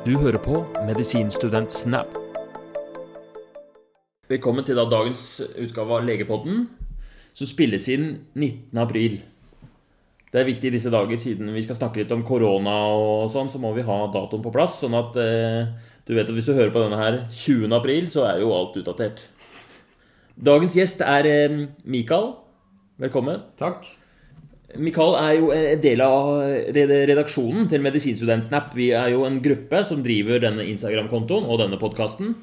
Du hører på Medisinstudent Snap. Velkommen til da dagens utgave av Legepodden, som spilles inn 19. april. Det er viktig i disse dager, siden vi skal snakke litt om korona og sånn, så må vi ha datoen på plass. Sånn at eh, du vet at hvis du hører på denne her 20. april, så er jo alt utdatert. Dagens gjest er eh, Mikael. Velkommen. Takk. Mikael er jo en del av redaksjonen til Medisinstudentsnap. Vi er jo en gruppe som driver denne Instagram-kontoen og denne podkasten.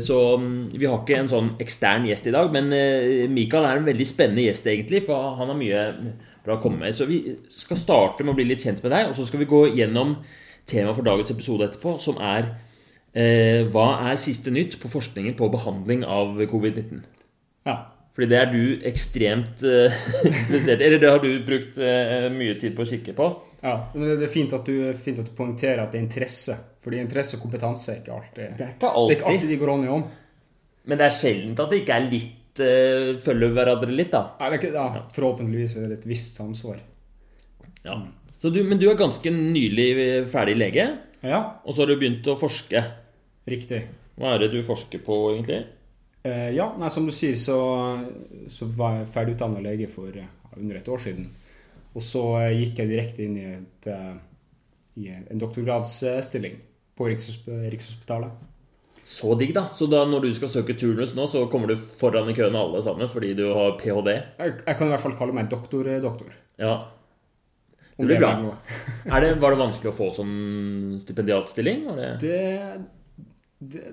Så mm, vi har ikke en sånn ekstern gjest i dag, men eh, Mikael er en veldig spennende gjest, egentlig, for han har mye bra å komme med. Så vi skal starte med å bli litt kjent med deg, og så skal vi gå gjennom temaet for dagens episode etterpå, som er eh, hva er siste nytt på forskningen på behandling av covid-19? Ja. Fordi det er du ekstremt uh, interessert i. Eller det har du brukt uh, mye tid på å kikke på. ja. Men det er fint at du, fint at du poengterer at det er interesse. Fordi interesse og kompetanse er ikke alltid Det er ikke Det er ikke alltid de går hånd i hånd. Men det er sjeldent at det ikke er litt uh, følger hverandre litt, da. Er ikke, ja, forhåpentligvis er det et visst samsvar. Ja. Så du, men du er ganske nylig ferdig lege, Ja, og så har du begynt å forske. riktig. Hva er det du forsker på, egentlig? Eh, ja, nei, som du sier, så, så var jeg ferdig utdanna lege for under et år siden. Og så eh, gikk jeg direkte inn i, et, eh, i en doktorgradsstilling på Rikshospitalet. Så digg, da. Så da når du skal søke turnus nå, så kommer du foran i køen alle sammen fordi du har ph.d. Jeg, jeg kan i hvert fall kalle meg doktor-doktor. Ja. Det blir bra. Det, var det vanskelig å få sånn stipendiatstilling? Det...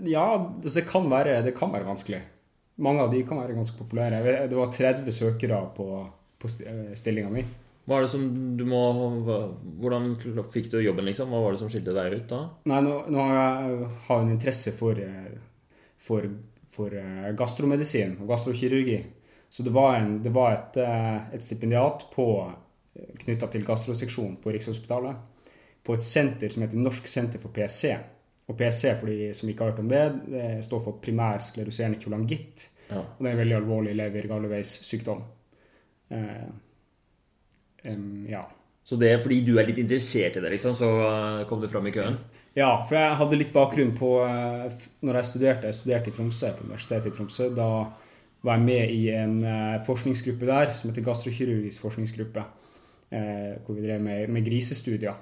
Ja, altså, det kan, være, det kan være vanskelig. Mange av de kan være ganske populære. Det var 30 søkere på, på stillinga mi. Hva er det som du må Hvordan fikk du jobben, liksom? Hva var det som skilte deg ut da? Nei, nå, nå har jeg en interesse for, eh, for, for eh, gastromedisin og gastrokirurgi. Så det var, en, det var et, eh, et stipendiat knytta til gastroseksjonen på Rikshospitalet. På et senter som heter Norsk senter for PC. Og PC, for de som ikke har hørt om det, det står for primær skleroserende kolangitt. Ja. Og det er en veldig alvorlig lever-galleveis-sykdom. Eh, um, ja. Så det er fordi du er litt interessert i det, liksom, så eh, kom du fram i køen? ja, for jeg hadde litt bakgrunn på eh, Når jeg studerte, jeg studerte i Tromsø, på Universitetet i Tromsø, da var jeg med i en forskningsgruppe der som heter gastrokirurgisk forskningsgruppe. Hvor vi drev med, med grisestudier.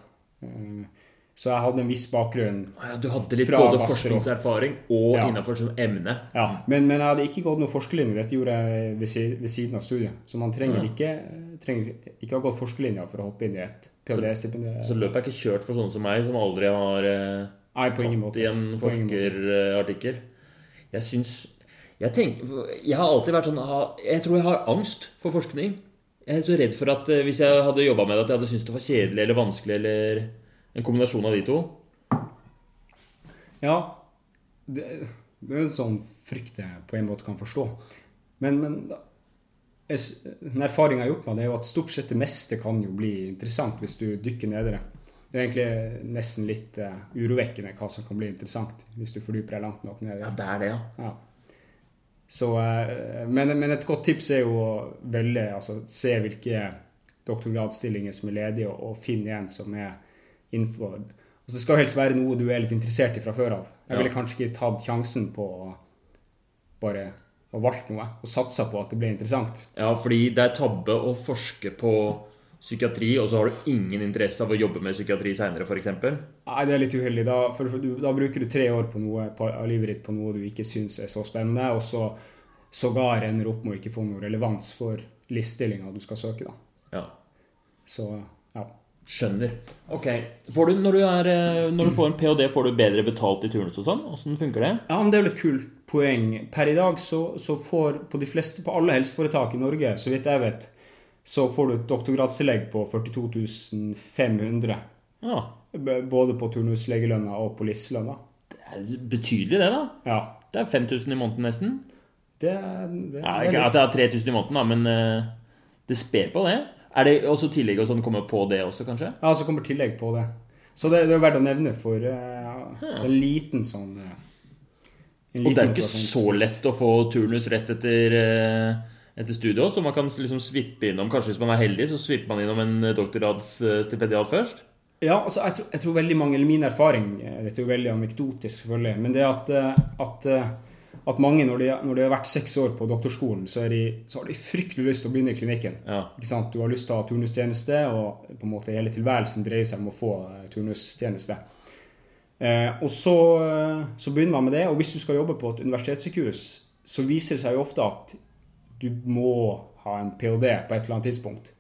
Så jeg hadde en viss bakgrunn ja, du hadde litt både gastro. forskningserfaring og Ja. innenfor som emne. Ja, men, men jeg hadde ikke gått noe forskerlinje. Dette gjorde jeg ved, siden av studiet. Så man trenger, Ja. ikke, trenger ikke ha gått forskerlinja for å hoppe inn i et ph.d.-stipend. Så løpet er ikke kjørt for sånne som meg, som aldri har eh, Nei, tatt i en forskerartikkel. Jeg syns jeg, tenker, jeg har alltid vært sånn Jeg tror jeg har angst for forskning. Jeg er så redd for at eh, hvis jeg hadde jobba med det, at jeg hadde syntes det var kjedelig eller vanskelig, eller en kombinasjon av de to. Ja, det, det er jo en sånn frykt jeg på en måte kan forstå. Men, men jeg den erfaringen jeg har gjort meg, det er jo at stort sett det meste kan jo bli interessant hvis du dykker ned i det. Det er egentlig nesten litt uh, urovekkende hva som kan bli interessant hvis du fordyper deg langt nok ned Ja, det. det er det, ja. Ja. Så, uh, men, men et godt tips er jo å velge, altså se hvilke doktorgradsstillinger som er ledige, og, og finne en som er innenfor altså Det skal helst være noe du er litt interessert i fra før av. Jeg ville kanskje ikke tatt sjansen på å bare å valgt noe, og satsa på at det ble interessant. Ja, fordi det er tabbe å forske på psykiatri, og så har du ingen interesse av å jobbe med psykiatri seinere, f.eks. Nei, det er litt uheldig. Da, for, for du, da bruker du tre år på noe, på, av livet ditt på noe du ikke syns er så spennende, og så sågar ender opp med å ikke få noe relevans for listestillinga du skal søke. da. Ja. Så ja. Skjønner. Ok. Får du, når, du er, eh, når du får en ph.d., får du bedre betalt i turnus og sånn? Åssen funker det? Ja, men Det er jo et kult poeng. Per i dag så, så får på de fleste, på alle helseforetak i Norge, så vidt jeg vet, så får du et doktorgradstillegg på 42 500. Ja. Både på turnuslegelønna og på LIS-lønna. Det er betydelig, det, da. Ja. Det er 5000 i måneden, nesten. Det, det, Ja, ikke at det er 3000 i måneden, da, men eh, det sper på det. Er det også tillegg og sånn kommer på det også, kanskje? Ja, så kommer tillegg på det. Så det, det er verdt å nevne for eh, så en liten sånn uh, en Og det er liten ikke så lett å få turnus rett etter, uh, etter studiet så man kan liksom svippe innom Kanskje hvis man er heldig, så svipper man innom en doktorgradsstipendiat først? Ja, altså jeg tror, jeg tror veldig mange, eller min erfaring Dette er jo veldig anekdotisk, selvfølgelig. Men det at, at, at mange, når de, når de har vært seks år på doktorskolen, så, er de, så har de fryktelig lyst til å begynne i klinikken. Ja. Du har lyst til å ha turnustjeneste, og på en måte hele tilværelsen dreier seg om å få eh, turnustjeneste. Eh, og så, eh, så begynner man med det, og hvis du skal jobbe på et universitetssykehus, så viser det seg jo ofte at du må ha en ph.d. på et eller annet tidspunkt.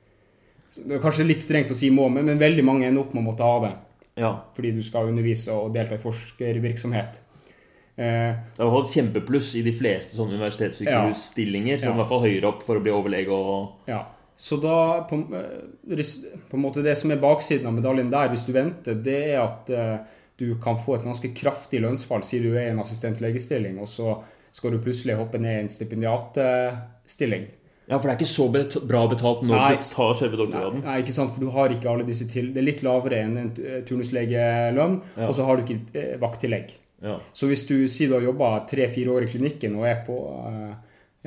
Det er kanskje litt strengt å si må, men, men veldig mange ender opp med å måtte ha det. ja. Fordi du skal undervise og delta i forskervirksomhet. Eh, Det har hatt kjempepluss i de fleste sånne universitetssykehus-stillinger. Som Ja. i hvert fall høyere opp for å bli overlege og Ja. Så da på, eh, på en måte Det som er baksiden av medaljen der, hvis du venter, det er at eh, du kan få et ganske kraftig lønnsfall, siden du er i en assistentlegestilling, og så skal du plutselig hoppe ned i en stipendiatstilling. Ja, for det er ikke så bet bra betalt når Nei. du tar selve Nei, doktorgraden. nei, ikke sant, for du har ikke alle disse til Det er litt lavere enn en turnuslegelønn, Ja. og så har du ikke vakttillegg. Ja. Så hvis du sier du har jobba tre-fire år i klinikken og er på, eh,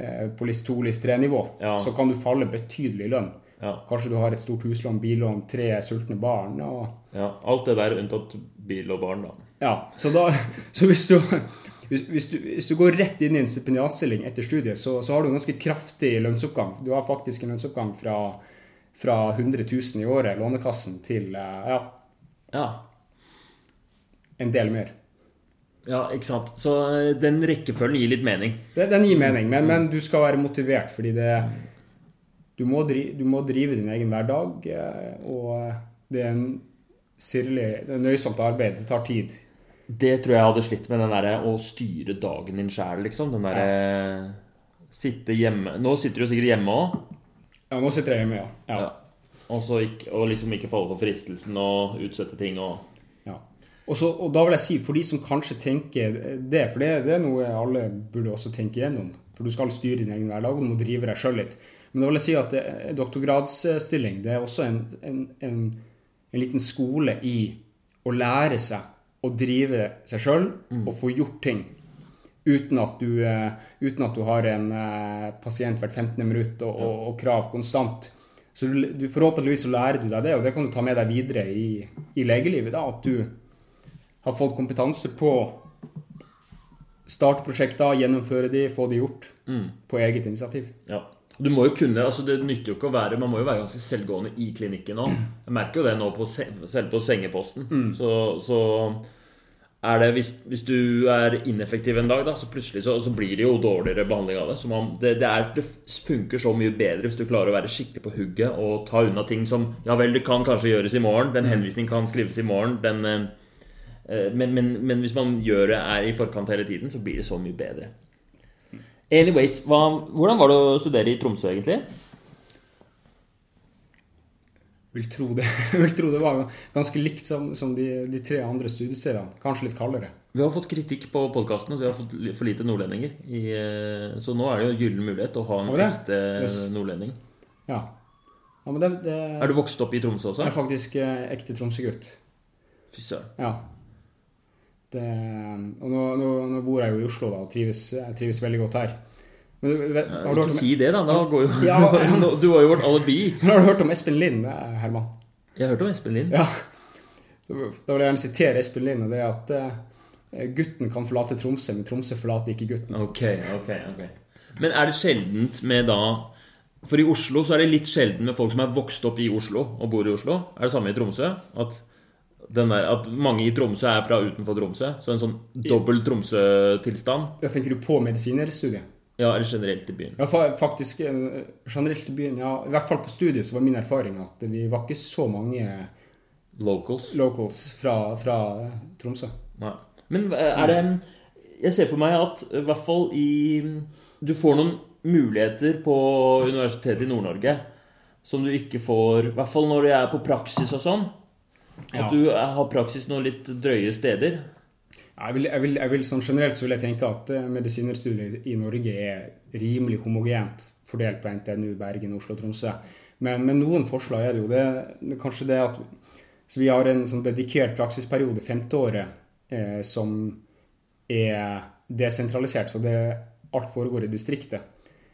eh, på list 2, list 3-nivå, Ja. så kan du falle betydelig i lønn. Ja. Kanskje du har et stort huslån, billån, tre sultne barn. Og, ja. Alt det der unntatt bil og barn, da. ja, så, da, så hvis, du, hvis, hvis, du, hvis du går rett inn i en stipendiatstilling etter studiet, så, så har du en ganske kraftig lønnsoppgang. Du har faktisk en lønnsoppgang fra, fra 100 000 i året, Lånekassen, til eh, ja, Ja. en del mer. Ja, ikke sant. Så eh, den rekkefølgen gir litt mening. Det, den gir mening, men, men du skal være motivert, fordi det du må, drive, du må drive din egen hverdag, eh, og det er en sirlig, det er nøysomt arbeid. Det tar tid. Det tror jeg hadde slitt med, den derre å styre dagen din sjæl, liksom. Den derre Sitte hjemme Nå sitter du sikkert hjemme òg. Ja, nå sitter jeg hjemme, ja. ja. Ja. Og, så ikke, og liksom ikke falle på fristelsen og utsette ting og ja. Og, så, og da vil jeg si, for de som kanskje tenker det, for det, det er noe alle burde også tenke igjennom. For du skal styre din egen hverdag, og du må drive deg sjøl litt. Men da vil jeg si at det- doktorgradsstilling det er også en, en, en, en liten skole i å lære seg å drive seg sjøl og få gjort ting. Uten at du, eh, uten at du har en eh, pasient hvert 15. minutt og, og, og krav konstant. Så du, du, forhåpentligvis så lærer du deg det, og det kan du ta med deg videre i, i legelivet. da, At du har fått kompetanse på starte prosjekter, gjennomføre de, få de gjort på eget initiativ. Ja. Du må jo kunne, altså Det nytter jo ikke å være Man må jo være ganske selvgående i klinikken òg. Jeg merker jo det nå på, selv på sengeposten. Så, så er det hvis, hvis du er ineffektiv en dag, da, så plutselig så, så blir det jo dårligere behandling av det. Så man, det, det, er, det funker så mye bedre hvis du klarer å være skikkelig på hugget og ta unna ting som Ja vel, det kan kanskje gjøres i morgen. Den henvisningen kan skrives i morgen. Den, eh, men, men, men hvis man gjør det er i forkant hele tiden, så blir det så mye bedre. Anyways, hva, hvordan var det å studere i Tromsø, egentlig? Vil tro det, vil tro det var ganske likt som, som de, de tre andre studiestedene. Kanskje litt kaldere. Vi har fått kritikk på podkasten at vi har fått for lite nordlendinger. I, eh, så nå er det jo gyllen mulighet å ha en ekte Yes. nordlending. Ja. ja men det, det Er du vokst opp i Tromsø også? jeg er faktisk eh, ekte Tromsø-gutt. Fy søren. Ja. Det, og nå, nå, nå bor jeg jo i Oslo da, og trives, jeg trives veldig godt her. Men du, vet, har, du hørt om, si det, da. da går jo, Ja. Du har jo vårt alibi. har du hørt om Espen Lind, eh, Herman? Jeg har hørt om Espen Lind. Ja. Da vil jeg gjerne sitere Espen Lind, og det er at eh, gutten kan forlate Tromsø, men Tromsø forlater ikke gutten. Ok, ok, ok. Men er det sjeldent med da For i Oslo så er det litt sjelden med folk som er vokst opp i Oslo og bor i Oslo. Er det samme i Tromsø? At, den der, at mange i Tromsø er fra utenfor Tromsø? Så en sånn dobbel Tromsø-tilstand? Jeg tenker du på medisinerstudiet? Ja, eller generelt i byen? Ja, faktisk eh, generelt i byen, ja, i hvert fall på studiet så var min erfaring at vi var ikke så mange Locals? locals fra, fra Tromsø. Nei. Men eh, er det Jeg ser for meg at i hvert fall i Du får noen muligheter på Universitetet i Nord-Norge som du ikke får I hvert fall når du er på praksis og sånn. At du har praksis noen litt drøye steder. Jeg vil, jeg vil, jeg vil, sånn generelt så vil jeg tenke at eh, medisinerstudiet i Norge er rimelig homogent fordelt på NTNU, Bergen, Oslo, og Tromsø. Men, men noen forslag er det jo. Det, kanskje det at så vi har en sånn dedikert praksisperiode, femteåret, eh, som er desentralisert. Så det, alt foregår i distriktet.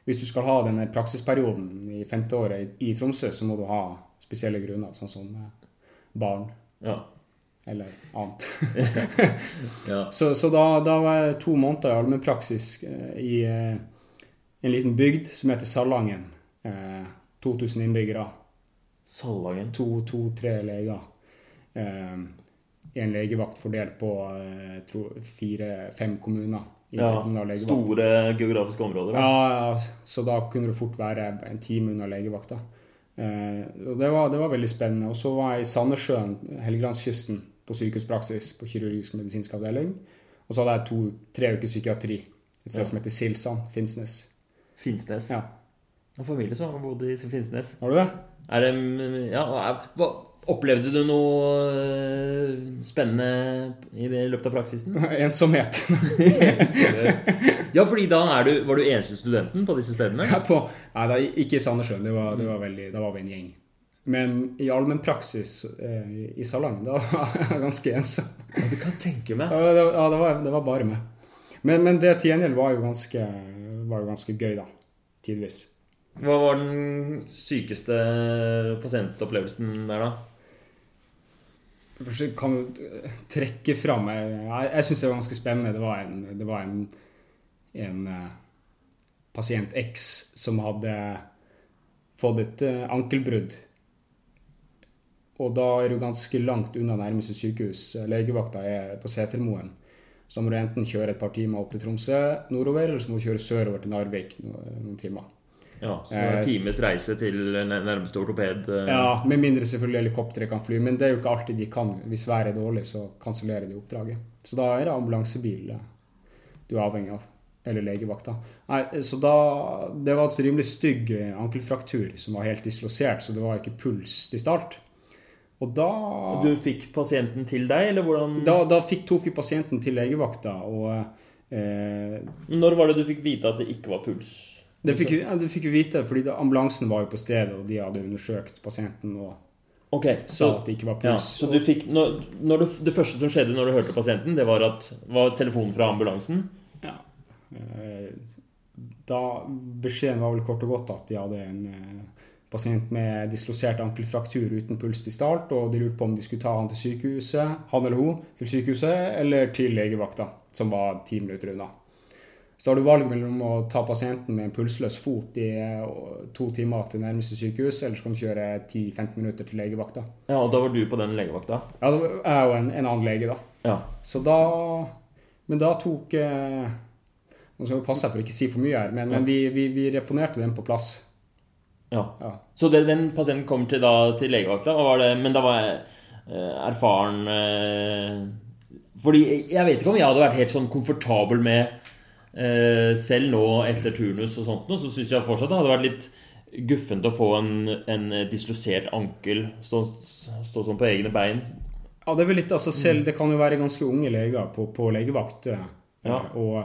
Hvis du skal ha denne praksisperioden i femteåret i, i Tromsø, så må du ha spesielle grunner, sånn som eh, barn. Ja. Eller annet. ja. Så, så da, da var jeg to måneder i allmennpraksis eh, i eh, en liten bygd som heter Salangen. Eh, 2000 innbyggere. Salangen. To-tre leger. Eh, en legevakt fordelt på eh, fire-fem kommuner. Ja, store geografiske områder. Da. Ja, ja, så da kunne du fort være en time unna legevakta. Eh, og det var, det var veldig spennende. Og så var jeg i Sandnessjøen, Helgelandskysten, på sykehuspraksis på kirurgisk medisinsk avdeling. Og så hadde jeg to, tre uker psykiatri et sted Ja. som heter Silsand, Finnsnes. Finnsnes. Ja. En familie som har bodd i Finnsnes. Har du det? Er det Ja, hva, opplevde du noe øh, spennende i løpet av praksisen? Ensomhet. ja, fordi da du, var du eneste studenten på disse stedene? Er på, nei, da, ikke i Sandnessjøen, det var, det var veldig, da var vi en gjeng. Men i allmennpraksis eh, i Salangen, da var jeg ganske ensom. Ja, det kan tenke meg. Ja, det, ja, det, var, det var bare meg. Men, men det til gjengjeld var jo ganske, var jo ganske gøy, da. Tidvis. Hva var den sykeste pasientopplevelsen der, da? Kanskje kan du trekke fram Jeg, jeg, syns det var ganske spennende. Det var en, det var en, en eh, pasient X som hadde fått et eh, ankelbrudd. Og da er du ganske langt unna nærmeste sykehus. Legevakta er på Setermoen. Så må du enten kjøre et par timer opp til Tromsø nordover, eller så må du kjøre sørover til Narvik noen timer. Ja, så det er en Eh, times reise til nær- nærmeste ortoped. øh. Ja, Med mindre selvfølgelig helikopteret kan fly, men det er jo ikke alltid de kan. Hvis været er dårlig, så kansellerer de oppdraget. Så da er det ambulansebil eh, du er avhengig av. Eller legevakta. Nei, så da Det var en rimelig stygg eh, ankelfraktur som var helt dislosert, så det var ikke puls til start. Og da Du fikk pasienten til deg, eller hvordan Da, da fikk, tok vi pasienten til legevakta, og eh, Når var det du fikk vite at det ikke var puls? Det fikk, ja, det fikk vi vite, fordi da, ambulansen var jo på stedet, og de hadde undersøkt pasienten og Ok, sa at det ikke var ja, puls. så du fikk når, når du, Det første som skjedde når du hørte pasienten, det var at var telefonen fra ambulansen? Ja. Eh, Da Beskjeden var vel kort og godt at de hadde en eh, pasient med dislosert ankelfraktur uten puls distalt, og de lurte på om de skulle ta han til sykehuset, han eller hun, til sykehuset, eller til legevakta, som var ti minutter unna. Så har du valg mellom å ta pasienten med en pulsløs fot i eh, to timer til nærmeste sykehus, eller så kan du kjøre 10-15 minutter til legevakta. Ja, og da var du på den legevakta? Ja, er jo en, en annen lege, da. Ja. Så da Men da tok eh, Nå skal vi passe her for å ikke si for mye her, men, men vi, vi, vi reponerte den på plass. ja. Ja. Så det, den pasienten kom til, da, til legevakta, var det, men da var jeg eh, erfaren Fordi jeg vet ikke om jeg hadde vært helt sånn komfortabel med Selv nå etter turnus og sånt, så syns jeg fortsatt det hadde vært litt guffent å få en, en dislosert ankel stå, stå sånn på egne bein. ja, det er vel litt altså selv Det kan jo være ganske unge leger på, på legevakt. eh, Ja. Og,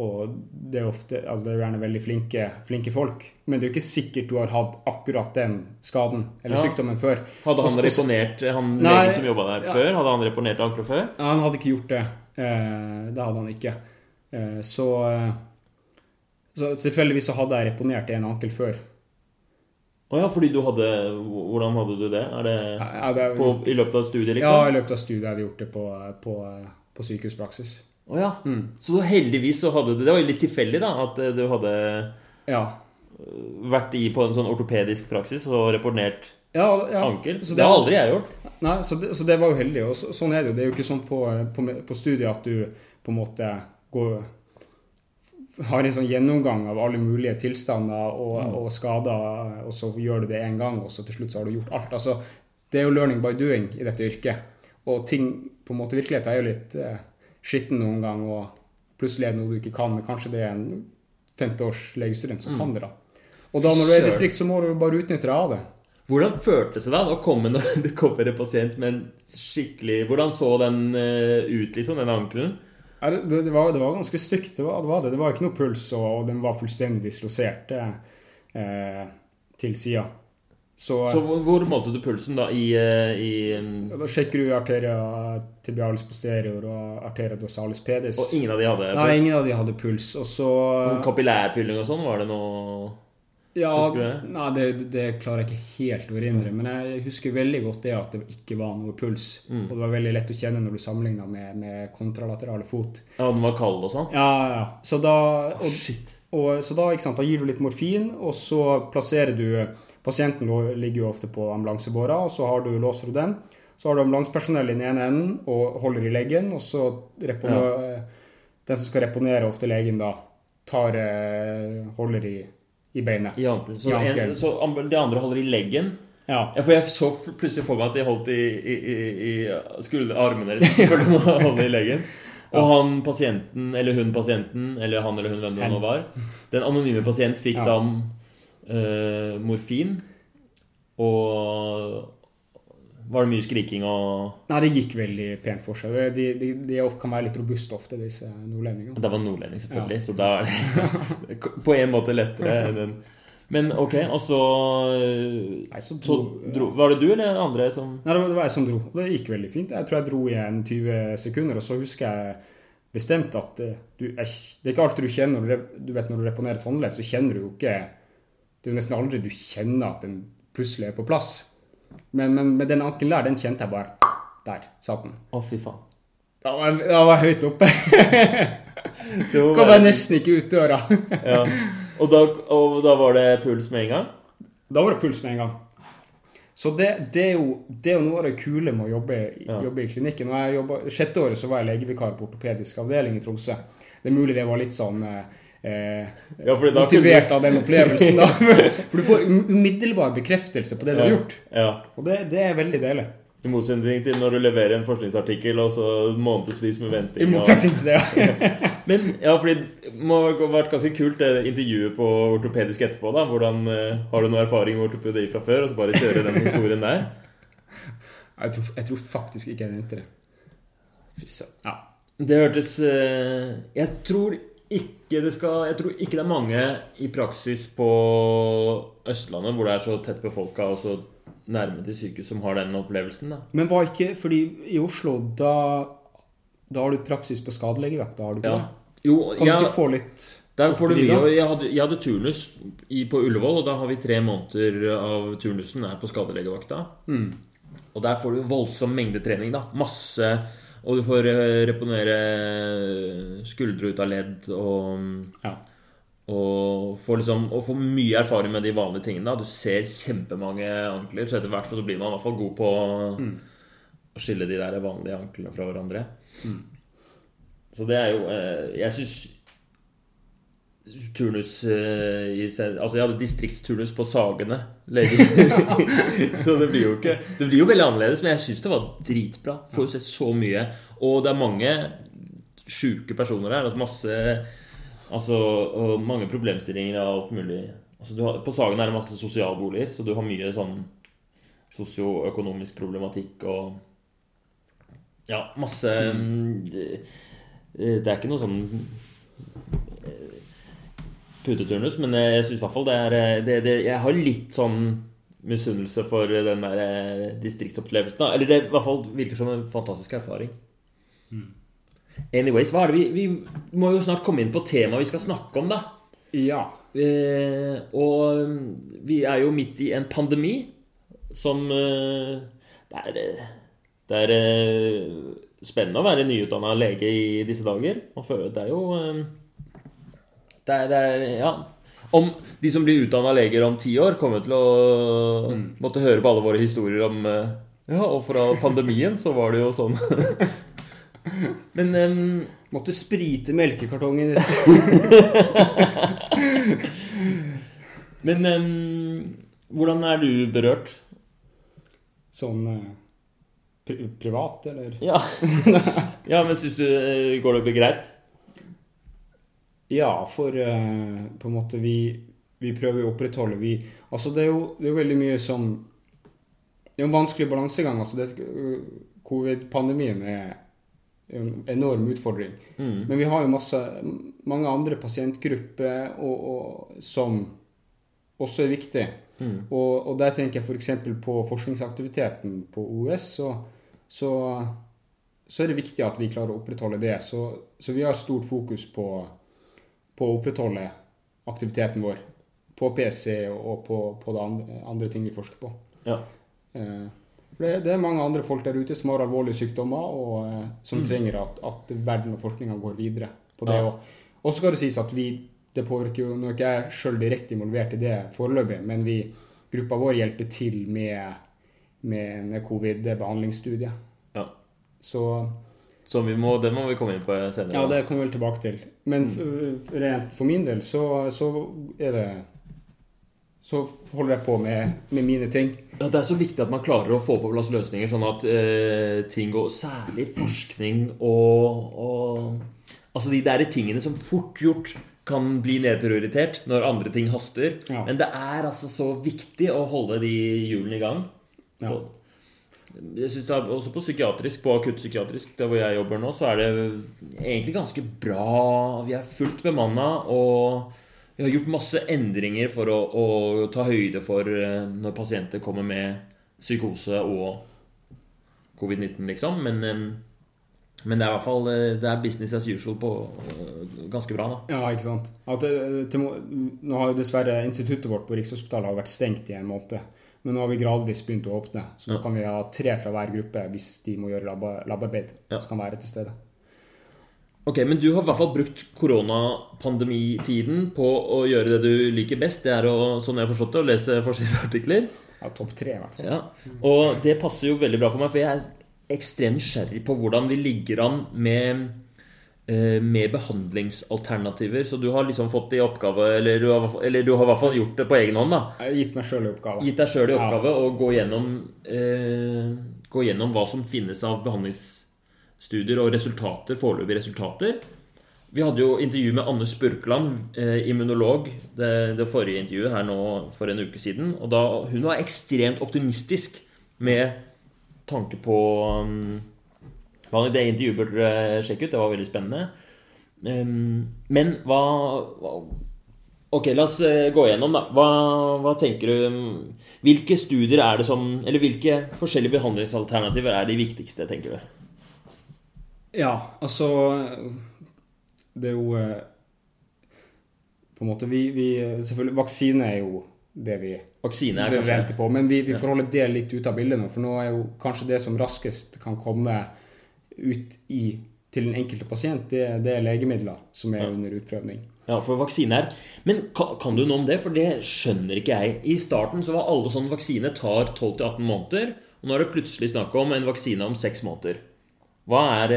og det er ofte altså det er gjerne veldig flinke, flinke folk. Men det er jo ikke sikkert du har hatt akkurat den skaden eller Ja. sykdommen før. Hadde han reponert Han Nei, legen som jobba der ja. før, hadde han reponert ankelen før? Ja, Han hadde ikke gjort det. Eh, det hadde han ikke. Eh, så, eh, så tilfeldigvis så hadde jeg reponert en ankel før. Å ja, fordi du hadde Hvordan hadde du det? Er det Ja, det, på, i løpet av studiet, liksom? Ja, i løpet av studiet hadde jeg gjort det på, på, på sykehuspraksis. Å ja. Mm. Så heldigvis så hadde det Det var jo litt tilfeldig, da, at eh, du hadde Ja. vært i på en sånn ortopedisk praksis og reponert ja, ankel. Så det har aldri jeg gjort. Nei, så det, så det var jo heldig. Og så, sånn er det jo. Det er jo ikke sånn på, på, på studiet at du på en måte går har en sånn gjennomgang av alle mulige tilstander og, og skader, og så gjør du det én gang, og så til slutt så har du gjort alt. Altså, det er jo learning by doing i dette yrket. Og ting på en måte Virkeligheten er jo litt eh, skitten noen gang, og plutselig er det noe du ikke kan, men kanskje det er en femteårs legestudent som kan det, da. Og da når du er i distrikt, så må du bare utnytte deg av det. Hvordan føltes det da å komme når det kommer en pasient med en skikkelig Hvordan så den eh, ut, liksom, den ankelen? Det, det, var, det var ganske stygt. Det var det. Var det. var ikke noe puls, og, og den var fullstendig dislosert eh, til sida. Så, Så hvor, målte du pulsen da i, eh, i ja, da sjekker du arteria tibialis posterior og arteria dorsalis pedis. Og ingen av de hadde puls? Nei, ingen av de hadde puls. Og så kapillærfylling og sånn? Var det noe Ja, det? Nei, det, det klarer jeg ikke helt å erindre. Men jeg husker veldig godt det at det ikke var noe puls. Mm. Og det var veldig lett å kjenne når du sammenligna med, med kontralaterale fot. Ja, den var kald og sånn? Ja, ja. Så da, og, Shit. og, så da, sant, da gir du litt morfin, og så plasserer du Pasienten ligger jo ofte på ambulansebåra, og så har du, låser du den. Så har du ambulansepersonell i den ene enden og holder i leggen, og så reponer, den som skal reponere, ofte legen, da, tar, eh, holder i, i beinet. I ankelen. Så, I en, så de andre holder i leggen? Ja. Ja, for jeg så plutselig for meg at de holdt i, i, i, i skulder, armene deres. De må holde i leggen. Og han pasienten, eller hun pasienten, eller han eller hun, hvem det nå var Den anonyme pasient fikk Ja. da eh, morfin. Og var det mye skriking og Nei, det gikk veldig pent for seg. De, de, de kan være litt robuste ofte, disse nordlendingene. Det var nordlending, selvfølgelig, så da er det på en måte lettere enn Men ok, og så, Nei, så så dro, dro, Var det du eller andre som Nei, det var, jeg som dro. Det gikk veldig fint. Jeg tror jeg dro igjen 20 sekunder, og så husker jeg bestemt at eh, du, jeg, det er ikke alltid du kjenner når du, du vet når du reponerer et håndledd, så kjenner du jo ikke Det er jo nesten aldri du kjenner at den plutselig er på plass. Men, men med den ankelen der, den kjente jeg bare Der satt den. Å, fy faen. Da var, da var jeg høyt oppe. Kom jeg nesten ikke ut døra. Ja. Og, da, og da var det puls med en gang? Da var det puls med en gang. Så det, det, er, jo, det er jo noe av det kule med å jobbe, Ja. jobbe i klinikken. Når jeg jobbet, sjette året så var jeg legevikar på ortopedisk avdeling i Tromsø. Det er mulig det var litt sånn eh, Ja, motivert du... av den opplevelsen. da. For du får um- umiddelbar bekreftelse på det du har gjort. Ja. Og det, det er veldig deilig. I motsetning til når du leverer en forskningsartikkel og så månedsvis med venting. I motsetning til det. ja. Men ja, fordi det må ha vært ganske kult det intervjuet på ortopedisk etterpå. da Hvordan eh, Har du noe erfaring med ortopedi fra før? Og så bare kjøre den historien der? Jeg tror, jeg tror faktisk ikke jeg nevnte det. Fy søren. Ja. Det hørtes eh, Jeg tror ikke det skal Jeg tror ikke det er mange i praksis på Østlandet hvor det er så tett befolka og så nærme til sykehus som har den opplevelsen. da Men var ikke Fordi i Oslo, da, da har du praksis på skadelegevakt, da har du ikke Ja. det? Jo, Kan ja, du ikke få litt der får du mye. jeg hadde, jeg hadde turnus i, på Ullevål, og da har vi tre måneder av turnusen er på skadelegevakta. Mm. Og der får du voldsom mengde trening. da Masse Og du får eh, reponere skuldre ut av ledd og Ja. Og får liksom Og får mye erfaring med de vanlige tingene. da Du ser kjempemange ankler, så etter hvert så blir man i hvert fall god på å skille de der vanlige anklene fra hverandre. Så det er jo eh, Jeg syns turnus eh, i Altså, jeg hadde distriktsturnus på Sagene lege. så det blir jo ikke Det blir jo veldig annerledes, men jeg syns det var dritbra. Får jo se så mye. Og det er mange sjuke personer her. Altså masse Altså, og mange problemstillinger og alt mulig. Altså, du har, på Sagen er det masse sosialboliger, så du har mye sånn sosioøkonomisk problematikk og Ja, masse mm, det, det er ikke noe sånn puteturnus, men jeg syns i hvert fall det er eh, det, det, Jeg har litt sånn misunnelse for den der eh, distriktsopplevelsen. Eller det i hvert fall virker som en fantastisk erfaring. Anyways, hva er det vi, vi må jo snart komme inn på temaet vi skal snakke om, da. Ja. Eh, og mm, vi er jo midt i en pandemi som eh, Det er, eh, det er eh, spennende å være nyutdanna lege i disse dager. Og Det er jo eh, det er, det er Ja. Om de som blir utdanna leger om ti år, kommer til å måtte høre på alle våre historier om eh, Ja, og fra pandemien så var det jo sånn. Men um, Måtte sprite melkekartongen. Men um, hvordan er du berørt? Sånn eh, pri privat, eller? Ja, ja men syns du eh, Går det greit? Ja, for eh, på en måte vi, vi prøver å opprettholde vi, Altså, det er jo det er jo veldig mye som Det er en vanskelig balansegang. altså det- Covid-pandemien er en enorm utfordring. Mm. Men vi har jo masse, mange andre pasientgrupper og, og, som også er viktige. Mm. Og, og der tenker jeg f.eks. på forskningsaktiviteten på OUS. Så, så, så er det viktig at vi klarer å opprettholde det. Så, så vi har stort fokus på, på å opprettholde aktiviteten vår på PC og på, på det andre, andre ting vi forsker på. Ja. Eh, det, det er mange andre folk der ute som har alvorlige sykdommer, og eh, som Mm. trenger at, at verden og forskninga går videre på det. Ja. Og, og så skal det sies at vi det påvirker jo, Nå er ikke jeg sjøl direkte involvert i det foreløpig, men vi, gruppa vår hjelper til med, med en covid-behandlingsstudie. ja. Så Så vi må, det må vi komme inn på senere. ja, det kommer vi vel tilbake til. Men mm. rent for min del så, så er det Så holder jeg på med, med mine ting. Ja, Det er så viktig at man klarer å få på plass løsninger sånn at eh, ting går Særlig forskning og, og Altså de der tingene som fort gjort kan bli nedprioritert når andre ting haster. Ja. Men det er altså så viktig å holde de hjulene i gang. Ja. Jeg synes det er Også på psykiatrisk, på akuttpsykiatrisk, der hvor jeg jobber nå, så er det egentlig ganske bra. Vi er fullt bemanna, og vi har gjort masse endringer for å, å ta høyde for eh, når pasienter kommer med psykose og covid-19, liksom. Men, eh, men det er i hvert fall eh, Det er business as usual på ganske bra, da. Ja, ikke sant. Det, til, nå har jo dessverre instituttet vårt på Rikshospitalet vært stengt i en måned. Men nå har vi gradvis begynt å åpne. Så nå Ja. kan vi ha tre fra hver gruppe hvis de må gjøre lab- labarbeid. Ja. Så kan være til stede. Ok, Men du har i hvert fall brukt koronapandemitiden på å gjøre det du liker best. Det er å, sånn jeg har forstått det, å lese forskningsartikler. Ja, topp tre, i hvert fall. Ja, Og det passer jo veldig bra for meg, for jeg er ekstremt nysgjerrig på hvordan vi ligger an med, med behandlingsalternativer. Så du har liksom fått i oppgave, eller du, har, eller du har i hvert fall gjort det på egen hånd, da. Jeg har gitt meg sjøl i oppgave. Gitt deg sjøl i oppgave å gå gjennom, eh, gå gjennom hva som finnes av behandlingsstudier og resultater, foreløpige resultater. Vi hadde jo intervju med Anne Spurkland, eh, immunolog, det, det forrige intervjuet her nå for en uke siden. Og da, hun var ekstremt optimistisk med tanke på um, hva- Det intervjuet burde dere sjekke ut, det var veldig spennende. Um, men hva, Ok, la oss eh, gå gjennom, da. Hva, hva tenker du Hvilke studier er det som Eller hvilke forskjellige behandlingsalternativer er de viktigste, tenker du? Ja, altså Det er jo eh, På en måte Vi, vi Selvfølgelig, vaksine er jo det vi Vaksine er vi venter på. Men vi, vi får holde det litt ut av bildet nå, for nå er jo kanskje det som raskest kan komme ut i, til den enkelte pasient, det, det er legemidler som er Ja. under utprøvning. Ja, for vaksine er Men kan, kan du noe om det? For det skjønner ikke jeg. I starten så var alle sånn vaksine tar 12-18 måneder. Og nå er det plutselig snakk om en vaksine om 6 måneder. Hva er,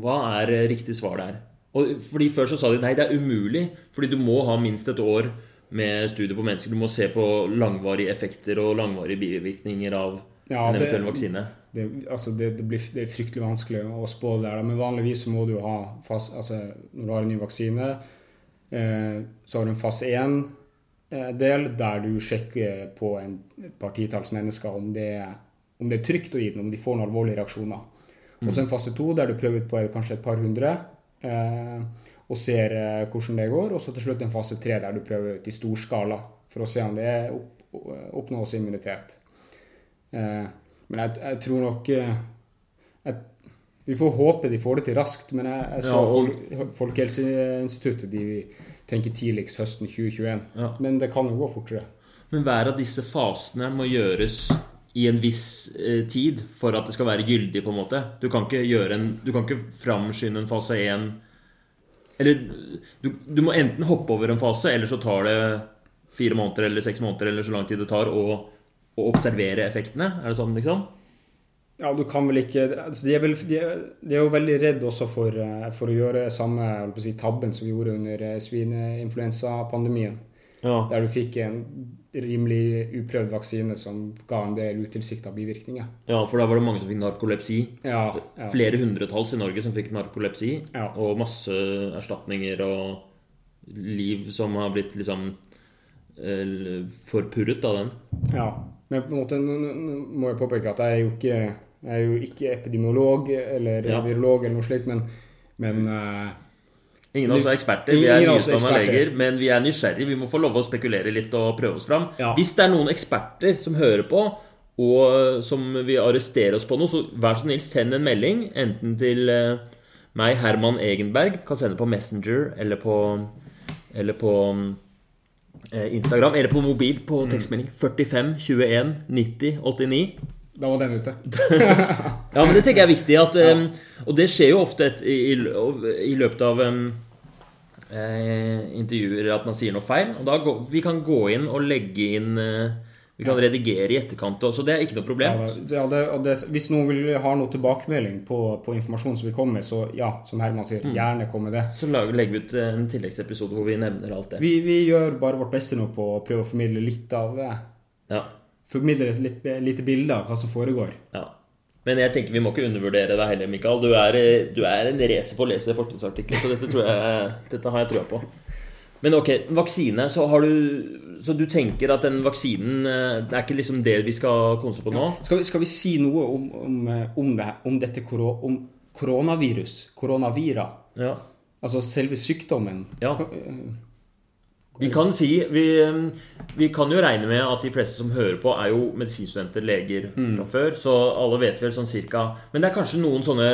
hva er riktig svar der? Og fordi Før så sa de nei, det er umulig, fordi du må ha minst et år med studier på mennesker. Du må se på langvarige effekter og langvarige bivirkninger av Ja, en det- eventuell vaksine. Det, altså det, det, blir, det er fryktelig vanskelig å spå det der, men vanligvis må du ha fas, altså Når du har en ny vaksine, eh, så har du en fase 1-del der du sjekker på en partitalls mennesker om det, om det er trygt å gi den, om de får noen alvorlige reaksjoner. Og så en fase 2 der du prøver ut på kanskje et par hundre eh, og ser eh, hvordan det går. Og så til slutt en fase 3 der du prøver ut i stor skala for å se om det opp, oppnås immunitet. Eh, men jeg, jeg tror nok eh, jeg, Vi får håpe de får det til raskt, men jeg, jeg så Ja, Folk, Folkehelseinstituttet de tenker tidligst høsten 2021. Ja. Men det kan jo gå fortere. Men hver av disse fasene må gjøres i en viss eh, tid for at det skal være gyldig, på en måte. Du kan ikke, gjøre en, du kan ikke framskynde en fase 1 Eller du, du må enten hoppe over en fase, eller så tar det fire måneder eller seks måneder eller så lang tid det tar å, å observere effektene. Er det sånn, liksom? Ja, du kan vel ikke altså de, er vel, de, er, de er jo veldig redd også for, eh, for å gjøre samme å si, tabben som vi gjorde under eh, svineinfluensapandemien. Ja. Der du fikk en rimelig uprøvd vaksine som ga en del utilsikta bivirkninger. ja, for da var det mange som fikk narkolepsi. Ja, ja. Flere hundretalls i Norge som fikk narkolepsi. Ja. Og masse erstatninger og liv som har blitt liksom eh, forpurret av den. ja. Men på en måte må jeg påpeke at jeg er jo ikke, er jo ikke epidemiolog eller Ja. virolog eller noe slikt, men, men uh, Ingen av oss er eksperter, vi er nyutdanna leger, men vi er nysgjerrige. Vi må få lov å spekulere litt og prøve oss fram. Ja. Hvis det er noen eksperter som hører på, og som vil arrestere oss på noe, så vær så snill, send en melding. Enten til eh, meg, Herman Egenberg, kan sende på Messenger, eller på, eller på eh, Instagram eller på mobil på tekstmelding 45 21 90 89. Da var den ute. Ja, men det tenker jeg er viktig. At, um, og det skjer jo ofte et, i, i, løpet av um, eh, intervjuer at man sier noe feil. Og da går, vi kan gå inn og legge inn eh, Vi kan redigere i etterkant også. Det er ikke noe problem. Ja, det, det, hvis noen vil ha noe tilbakemelding på, på informasjon som vi kommer med, så ja, som Herman sier, Mm. gjerne kom med det. Så lager, legger vi ut en tilleggsepisode hvor vi nevner alt det. Vi, vi gjør bare vårt beste nå på å prøve å formidle litt av eh, Ja, Formidle et litt, lite bilde av hva som foregår. ja. Men jeg tenker vi må ikke undervurdere deg heller, Mikael. Du er, eh, du er en racer på å lese forskningsartikler, så dette, tror jeg, dette har jeg trua på. Men ok, vaksine. Så, har du, så du tenker at den vaksinen eh, Det er ikke liksom det vi skal konse på nå? Skal vi, skal vi si noe om, om, eh, om, det, om dette koro, om koronavirus? Koronavira? Ja. Altså selve sykdommen? Ja. Eh, Vi kan si vi, vi kan jo regne med at de fleste som hører på, er jo medisinstudenter, leger fra før. Så alle vet vel sånn cirka Men det er kanskje noen sånne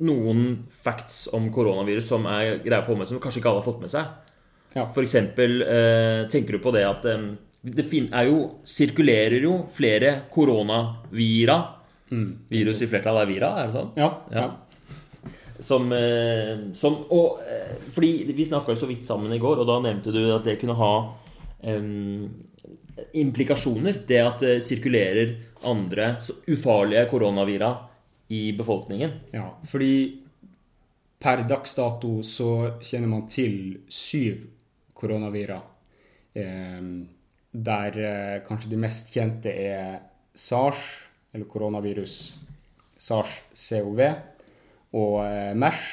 Noen facts om koronavirus som er greie å få med seg, som kanskje ikke alle har fått med seg. Ja. Eksempel, eh, tenker du på det at eh, det er jo, sirkulerer jo flere koronavira. Virus i flertall er vira, er det sånn? Ja. Ja. Som, eh, som og, Fordi vi snakka jo så vidt sammen i går, og da nevnte du at det kunne ha um, implikasjoner. Det at det sirkulerer andre så ufarlige koronavira i befolkningen. Ja, fordi per dags dato så kjenner man til syv koronavira. Eh, der eh, kanskje de mest kjente er SARS, eller koronavirus SARS-CoV, og eh, MERS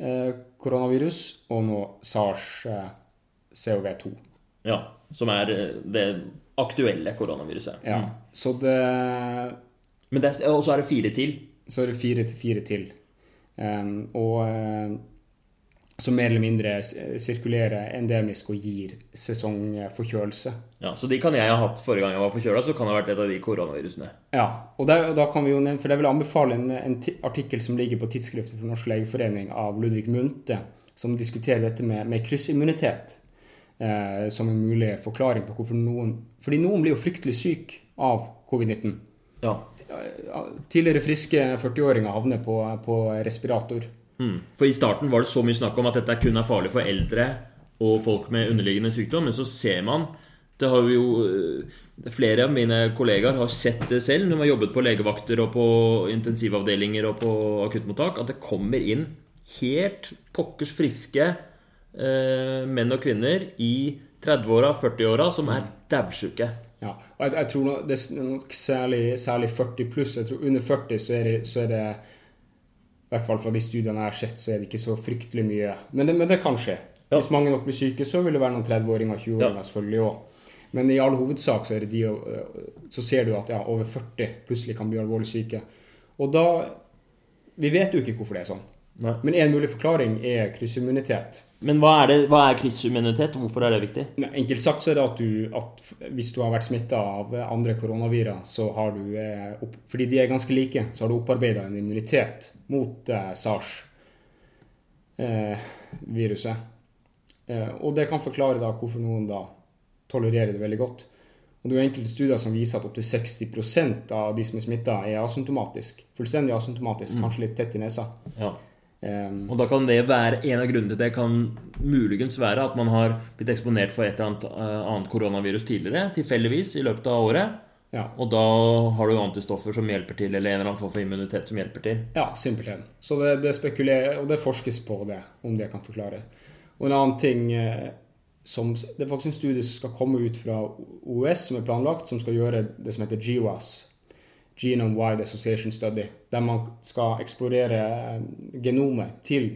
eh, koronavirus, og nå SARS-CoV-2. Ja, Som er det aktuelle koronaviruset. Ja, Mm. så det Men det, og så er det fire til. så er det fire, fire til. Um, og som mer eller mindre sirkulerer endemisk og gir sesongforkjølelse. Ja, Så de kan jeg ha hatt forrige gang jeg var forkjøla, så kan det ha vært et av de koronavirusene. Ja, og, der, og da kan vi jo nevne, for jeg vil anbefale en, en artikkel som ligger på tidsskriftet for Norsk legeforening av Ludvig Munthe, som diskuterer dette med, med kryssimmunitet eh, som en mulig forklaring på hvorfor noen Fordi noen blir jo fryktelig syk av covid-19. Ja. Tidligere friske 40-åringer havner på, på respirator. Mm. For i starten var det så mye snakk om at dette kun er farlig for eldre og folk med underliggende sykdom, men så ser man det har jo øh, Flere av mine kollegaer har sett det selv når de har jobbet på legevakter og på intensivavdelinger og på akuttmottak, at det kommer inn helt pokkers friske eh, menn og kvinner i 30-åra, 40-åra som er daudsjuke. Ja, og jeg, jeg tror nok, det er nok særlig, særlig 40 pluss. Jeg tror under 40 så er det, så er det I hvert fall fra de studiene jeg har sett, så er det ikke så fryktelig mye. Men det, men det kan skje. Ja. Hvis mange nok blir syke, så vil det være noen 30-åringer og 20-åringer Ja. selvfølgelig òg. Men i all hovedsak så det de øh, Så ser du at ja, over 40 plutselig kan bli alvorlig syke. Og da Vi vet jo ikke hvorfor det er sånn. Nei. Men en mulig forklaring er kryssimmunitet. Men hva er, det, hva er kryssimmunitet? Hvorfor er det viktig? Nei, Enkelt sagt så er det at, du, at hvis du har vært smitta av andre koronavirer, så har du eh, opp, Fordi de er ganske like, så har du opparbeida en immunitet mot eh, SARS-viruset. Eh, og det kan forklare da hvorfor noen da tolererer det veldig godt. Og det er jo enkelte studier som viser at opptil 60% av de som er smitta, er asymptomatisk. Fullstendig asymptomatisk, kanskje litt tett i nesa. Ja. Eh, Og da kan det være en av grunnene til det kan muligens være at man har blitt eksponert for et eller annet uh, annet koronavirus tidligere, tilfeldigvis i løpet av året. ja. Og da har du antistoffer som hjelper til, eller en eller annen form for immunitet som hjelper til. Ja, simpelthen. Så det, det spekulerer, og det forskes på det, om det kan forklare. Og en annen ting eh, som Det er faktisk en studie som skal komme ut fra OS, som er planlagt, som skal gjøre det som heter GWAS. Genome Wide Association Study. Der man skal eksplorere eh, genomet til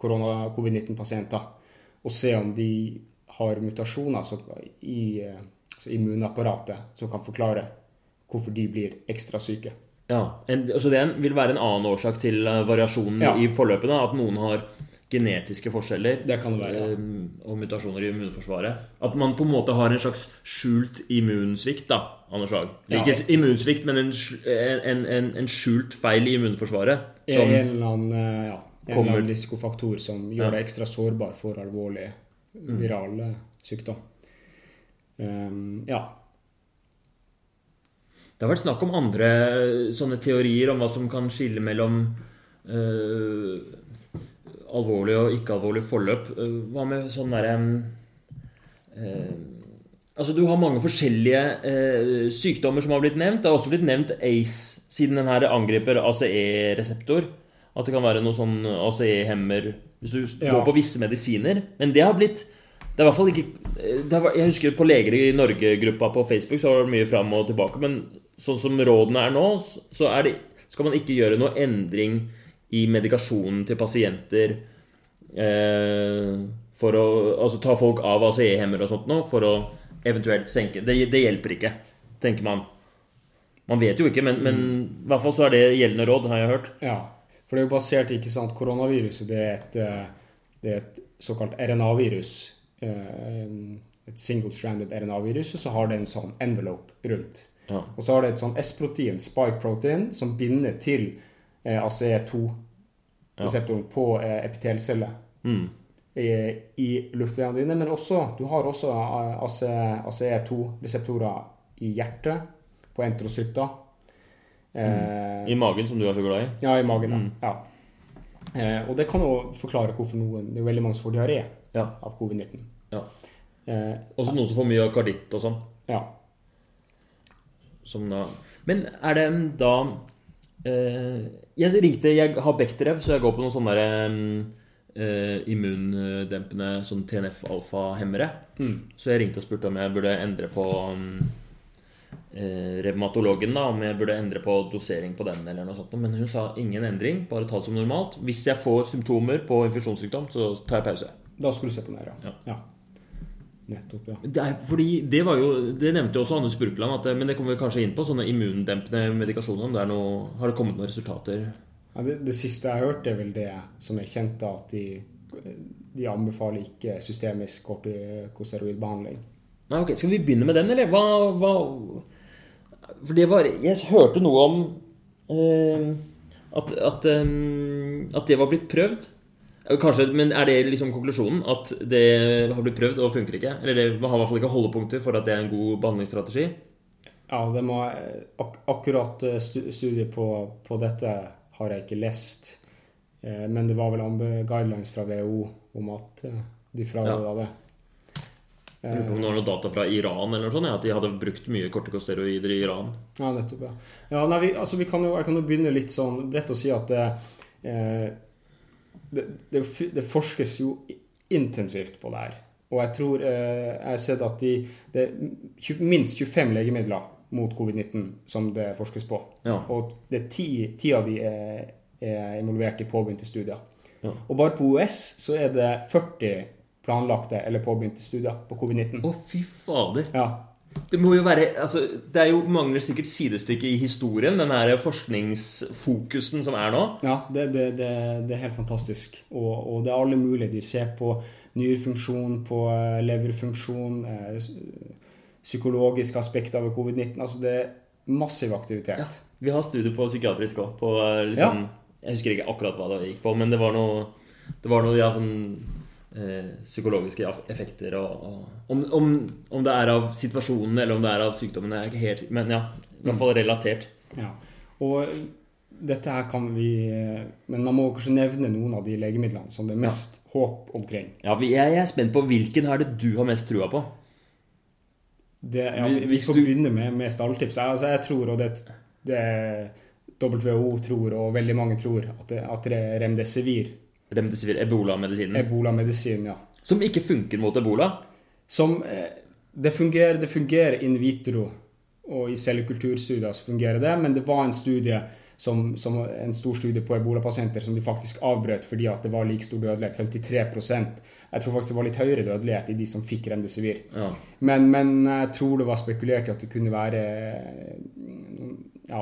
korona-covid-19-pasienter. Og se om de har mutasjoner som, i eh, altså immunapparatet som kan forklare hvorfor de blir ekstra syke. Ja, en, Så det vil være en annen årsak til eh, variasjonen Ja. i forløpene? At noen har genetiske forskjeller Det kan det være, ja. eh, og mutasjoner i immunforsvaret? At man på en måte har en slags skjult immunsvikt, da, Anders Haag? Ja. Ikke immunsvikt, men en, en, en, en skjult feil i immunforsvaret. Som, en eller annen, eh, ja, eller annen risikofaktor som gjør deg ekstra sårbar for alvorlig viral mm. sykdom. Um, ja. Det har vært snakk om andre sånne teorier om hva som kan skille mellom uh, alvorlig og ikke-alvorlig forløp. Uh, hva med sånn derre uh, Altså, Du har mange forskjellige sykdommer som har blitt nevnt. Det har også blitt nevnt ACE, siden den her angriper ACE-reseptor. At det kan være noe sånn ACE-hemmer hvis du ja. går på visse medisiner. Men det har blitt det er i hvert fall ikke var, Jeg husker på Leger i Norge-gruppa på Facebook så var det mye fram og tilbake. Men sånn som rådene er nå, så er det, skal man ikke gjøre noe endring i medikasjonen til pasienter eh, for å Altså ta folk av ACE-hemmer og sånt nå for å eventuelt senke det, det, hjelper ikke, tenker man. Man vet jo ikke, men, men mm. i hvert fall så er det gjeldende råd, har jeg hørt. Ja, for det er jo basert ikke sant, Koronaviruset det er et, eh, det er et såkalt RNA-virus Eh, et single-stranded RNA-virus, og så har det en sånn envelope rundt. Ja. Og så har det et sånn S-protein, spike-protein, som binder til ACE2-reseptoren ja. på eh, epitelceller mm. i, i luftveiene dine. Men også, du har også ACE2-reseptorer i hjertet, på enterocytter. Mm. Eh, I magen, som du er så glad i? Ja, i magen. Mm. ja. Eh, og det kan jo forklare hvorfor noen Det er veldig mange som får diaré ja. av covid-19. Ja. Eh, Også noen som får mye karditt og sånn. Ja. Som da Men er det da eh, Jeg ringte Jeg har Bechterew, så jeg går på noen sånne der, eh, immundempende sånn TNF-alfa-hemmere. Mm. Så jeg ringte og spurte om jeg burde endre på eh, revmatologen da, om jeg burde endre på dosering på den. eller noe sånt. Men hun sa ingen endring, bare ta det som normalt. Hvis jeg får symptomer på infeksjonssykdom, så tar jeg pause. Da skulle du se på den her, ja. ja. Nettopp, ja. Det, er, fordi det var jo Det nevnte jo også Anne Spurkeland, at, men det kommer vi kanskje inn på. Sånne immundempende medikasjoner. Om det er noe, har det kommet noen resultater? Ja, det, det, siste jeg har hørt, er vel det som er kjent, at de, de anbefaler ikke systemisk kortikosteroidbehandling. Nei, ok, Skal vi begynne med den, eller? Hva, hva For det var Jeg hørte noe om eh, at, at, um, at det var blitt prøvd. Kanskje, Men er det liksom konklusjonen? At det har blitt prøvd og funker ikke? Eller det har i hvert fall ikke holdepunkter for at det er en god behandlingsstrategi? Ja, det må, ak akkurat eh, studiet på, på, dette har jeg ikke lest. Eh, men det var vel guidelines fra WHO om at eh, de fraråda ja. det. Jeg lurer på om det var noe data fra Iran eller noe sånt, at de hadde brukt mye kortikosteroider i Iran. Ja, nettopp. Ja, ja nei, vi, altså, vi kan jo, jeg kan jo begynne litt sånn bredt å si at eh, det, det, det, forskes jo intensivt på det her. Og jeg tror eh, jeg har sett at de, det er minst 25 legemidler mot covid-19 som det forskes på. Ja. Og det er ti, ti av de er, er, involvert i påbegynte studier. Ja. Og bare på OS så er det 40 planlagte eller påbegynte studier på covid-19. Å, fy fader. Ja. Det må jo være altså, Det er jo mangler sikkert sidestykke i historien, den her forskningsfokusen som er nå. Ja, det, det, det, det er helt fantastisk. Og, og, det er alle mulige. De ser på nyrefunksjon, på eh, leverfunksjon, eh, psykologiske aspekter ved covid-19. Altså det er massiv aktivitet. Ja, vi har studier på psykiatrisk òg. Liksom, ja. Jeg husker ikke akkurat hva det gikk på, men det var noe, det var noe ja, sånn Eh, psykologiske effekter. Og, og, om, om, om, det er av situasjonen eller om det er av sykdommen, er ikke helt Men ja, i hvert fall relatert. Ja. Og dette her kan vi Men man må kanskje nevne noen av de legemidlene som det er mest ja. håp omkring. Ja, Jeg er spent på hvilken er det du har mest trua på? Det, ja, vi, vi får du... begynne med, med stalltips. Altså, jeg tror, og det, det WHO tror, og veldig mange tror, at det, at det er remdesivir Remdesivir, ebolamedisinen? Ebolamedisin, ja. Som ikke funker mot ebola? Som eh, det fungerer, det fungerer in vitro, og i cellekulturstudier så fungerer det, men det var en studie som, som en stor studie på ebolapasienter som de faktisk avbrøt fordi at det var like stor dødelighet. 53% Jeg tror faktisk det var litt høyere dødelighet i de som fikk remdesivir. Ja. Men, men, jeg tror det var spekulert i at det kunne være ja,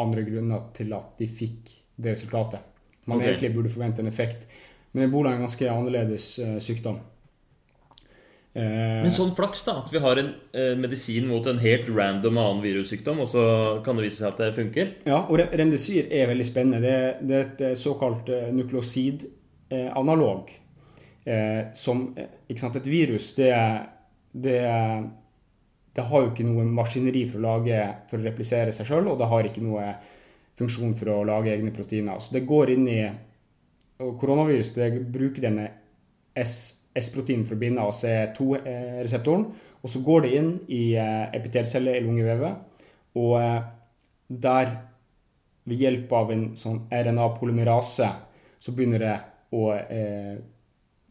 andre grunner til at de fikk det resultatet man okay. egentlig burde forvente en effekt. Men ebola er en ganske annerledes uh, sykdom. Uh, Men sånn flaks, da. At vi har en uh, medisin mot en helt random annen virussykdom, og så kan det vise seg at det funker? Ja, og remdesivir er veldig spennende. Det, det er et såkalt nukleosid-analog. Eh, som eh, ikke sant, Et virus, det, det, det har jo ikke noe maskineri for å lage, for å replisere seg sjøl, og det har ikke noe funksjon for å lage egne proteiner. Så det går inn i Koronavirus det bruker denne S-proteinen for å binde AC2-reseptoren, og så går det inn i epitelceller i lungevevet, og der ved hjelp av en sånn RNA-polymerase så begynner det å eh,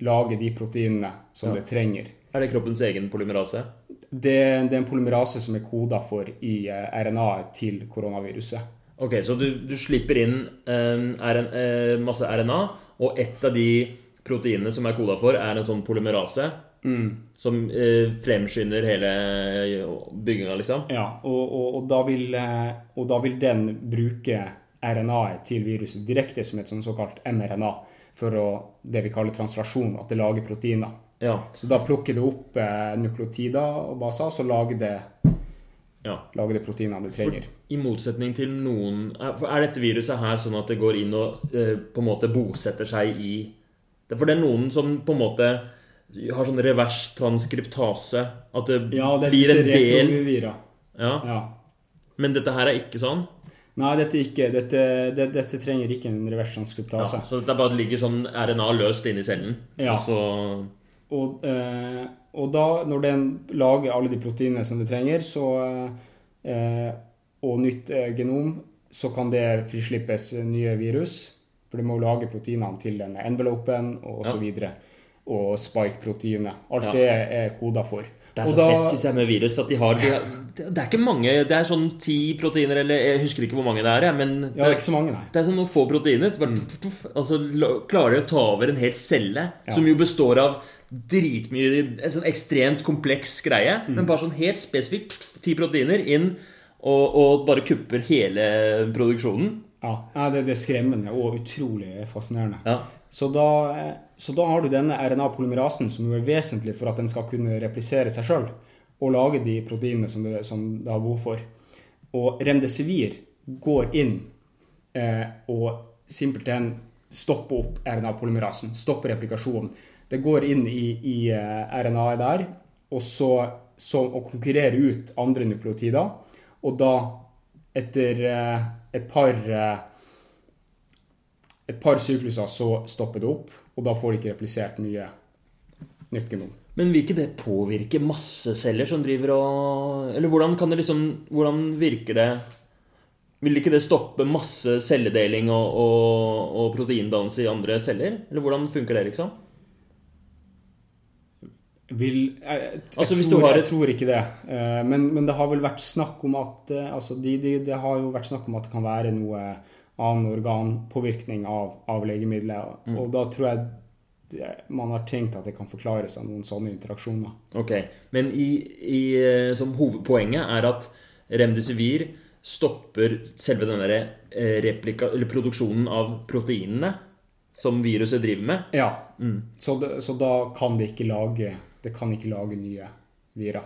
lage de proteinene som ja. det trenger. Er det kroppens egen polymerase? Det, det er en polymerase som er koda for i eh, RNA-et til koronaviruset. Ok, Så du, du slipper inn eh, RN, eh, masse RNA, og ett av de proteinene som er koda for, er en sånn polymerase? Mm. Som eh, fremskynder hele eh, bygginga, liksom? Ja, og, og, og, da vil, og da vil den bruke RNA-et til viruset direkte som et sånn såkalt mRNA for å, det vi kaller translasjon, at det lager proteiner. Ja. Så da plukker det opp eh, nukleotider og baser, så lager det, ja. lager det proteinene de trenger. For, I motsetning til noen er, er, dette viruset her sånn at det går inn og eh, på en måte bosetter seg i For det er noen som på en måte har sånn revers transkriptase. At det, ja, det blir en del ja. ja. Men dette her er ikke sånn? Nei, dette, ikke, dette, det, dette trenger ikke en reversskranskriptase. Ja, så det bare ligger sånn RNA løst inni cellen? Ja. Og, så... og, eh, og, da, når den lager alle de proteinene som det trenger, så, eh, og nytt eh, genom, så kan det frislippes nye virus. For det må lage proteinene til denne envelopen og osv. Ja. Og spike-proteinet. Alt ja. det er koda for. Det er så da, fett, syns jeg, med virus at de har, de har, Det er ikke mange Det er sånn ti proteiner, eller jeg husker ikke hvor mange det er. Men det, ja, det er ikke så mange, nei. Det er sånn noen få proteiner. Så bare, tuff, altså, klarer de å ta over en hel celle, ja. som jo består av dritmye En sånn ekstremt kompleks greie, mm. men bare sånn helt spesifikt ti proteiner inn, og, og, bare kupper hele produksjonen. Ja, det, det er skremmende og utrolig fascinerende. Ja. Så da, så da, har du denne RNA-polymerasen, som jo er vesentlig for at den skal kunne replisere seg sjøl og lage de proteinene som det, som det, har behov for. Og remdesivir går inn eh, og simpelthen stopper opp RNA-polymerasen. Stopper replikasjonen. Det går inn i, i eh, RNA-et der og så, så og konkurrerer ut andre nukleotider. Og da, etter eh, et par eh, et par sykluser så stopper det opp, og da får de ikke replisert nye nytt genom. Men vil ikke det påvirke masse celler som driver og Eller hvordan kan det liksom Hvordan virker det Vil ikke det stoppe masse celledeling og, og, og proteindannelse i andre celler? Eller hvordan funker det, liksom? Vil, jeg, jeg, altså, tror, jeg, tror, ikke det. Eh, men, men, det har vel vært snakk om at eh, altså, de, de, Det har jo vært snakk om at det kan være noe annen organpåvirkning av, av legemiddelet. Mm. Og da tror jeg man har tenkt at det kan forklares av noen sånne interaksjoner. Ok, Men i, i, eh, som hovedpoenget er at remdesivir stopper selve den replika, eller produksjonen av proteinene som viruset driver med? Ja. Mm. Så, det, så, da kan det ikke lage Det kan ikke lage nye vira.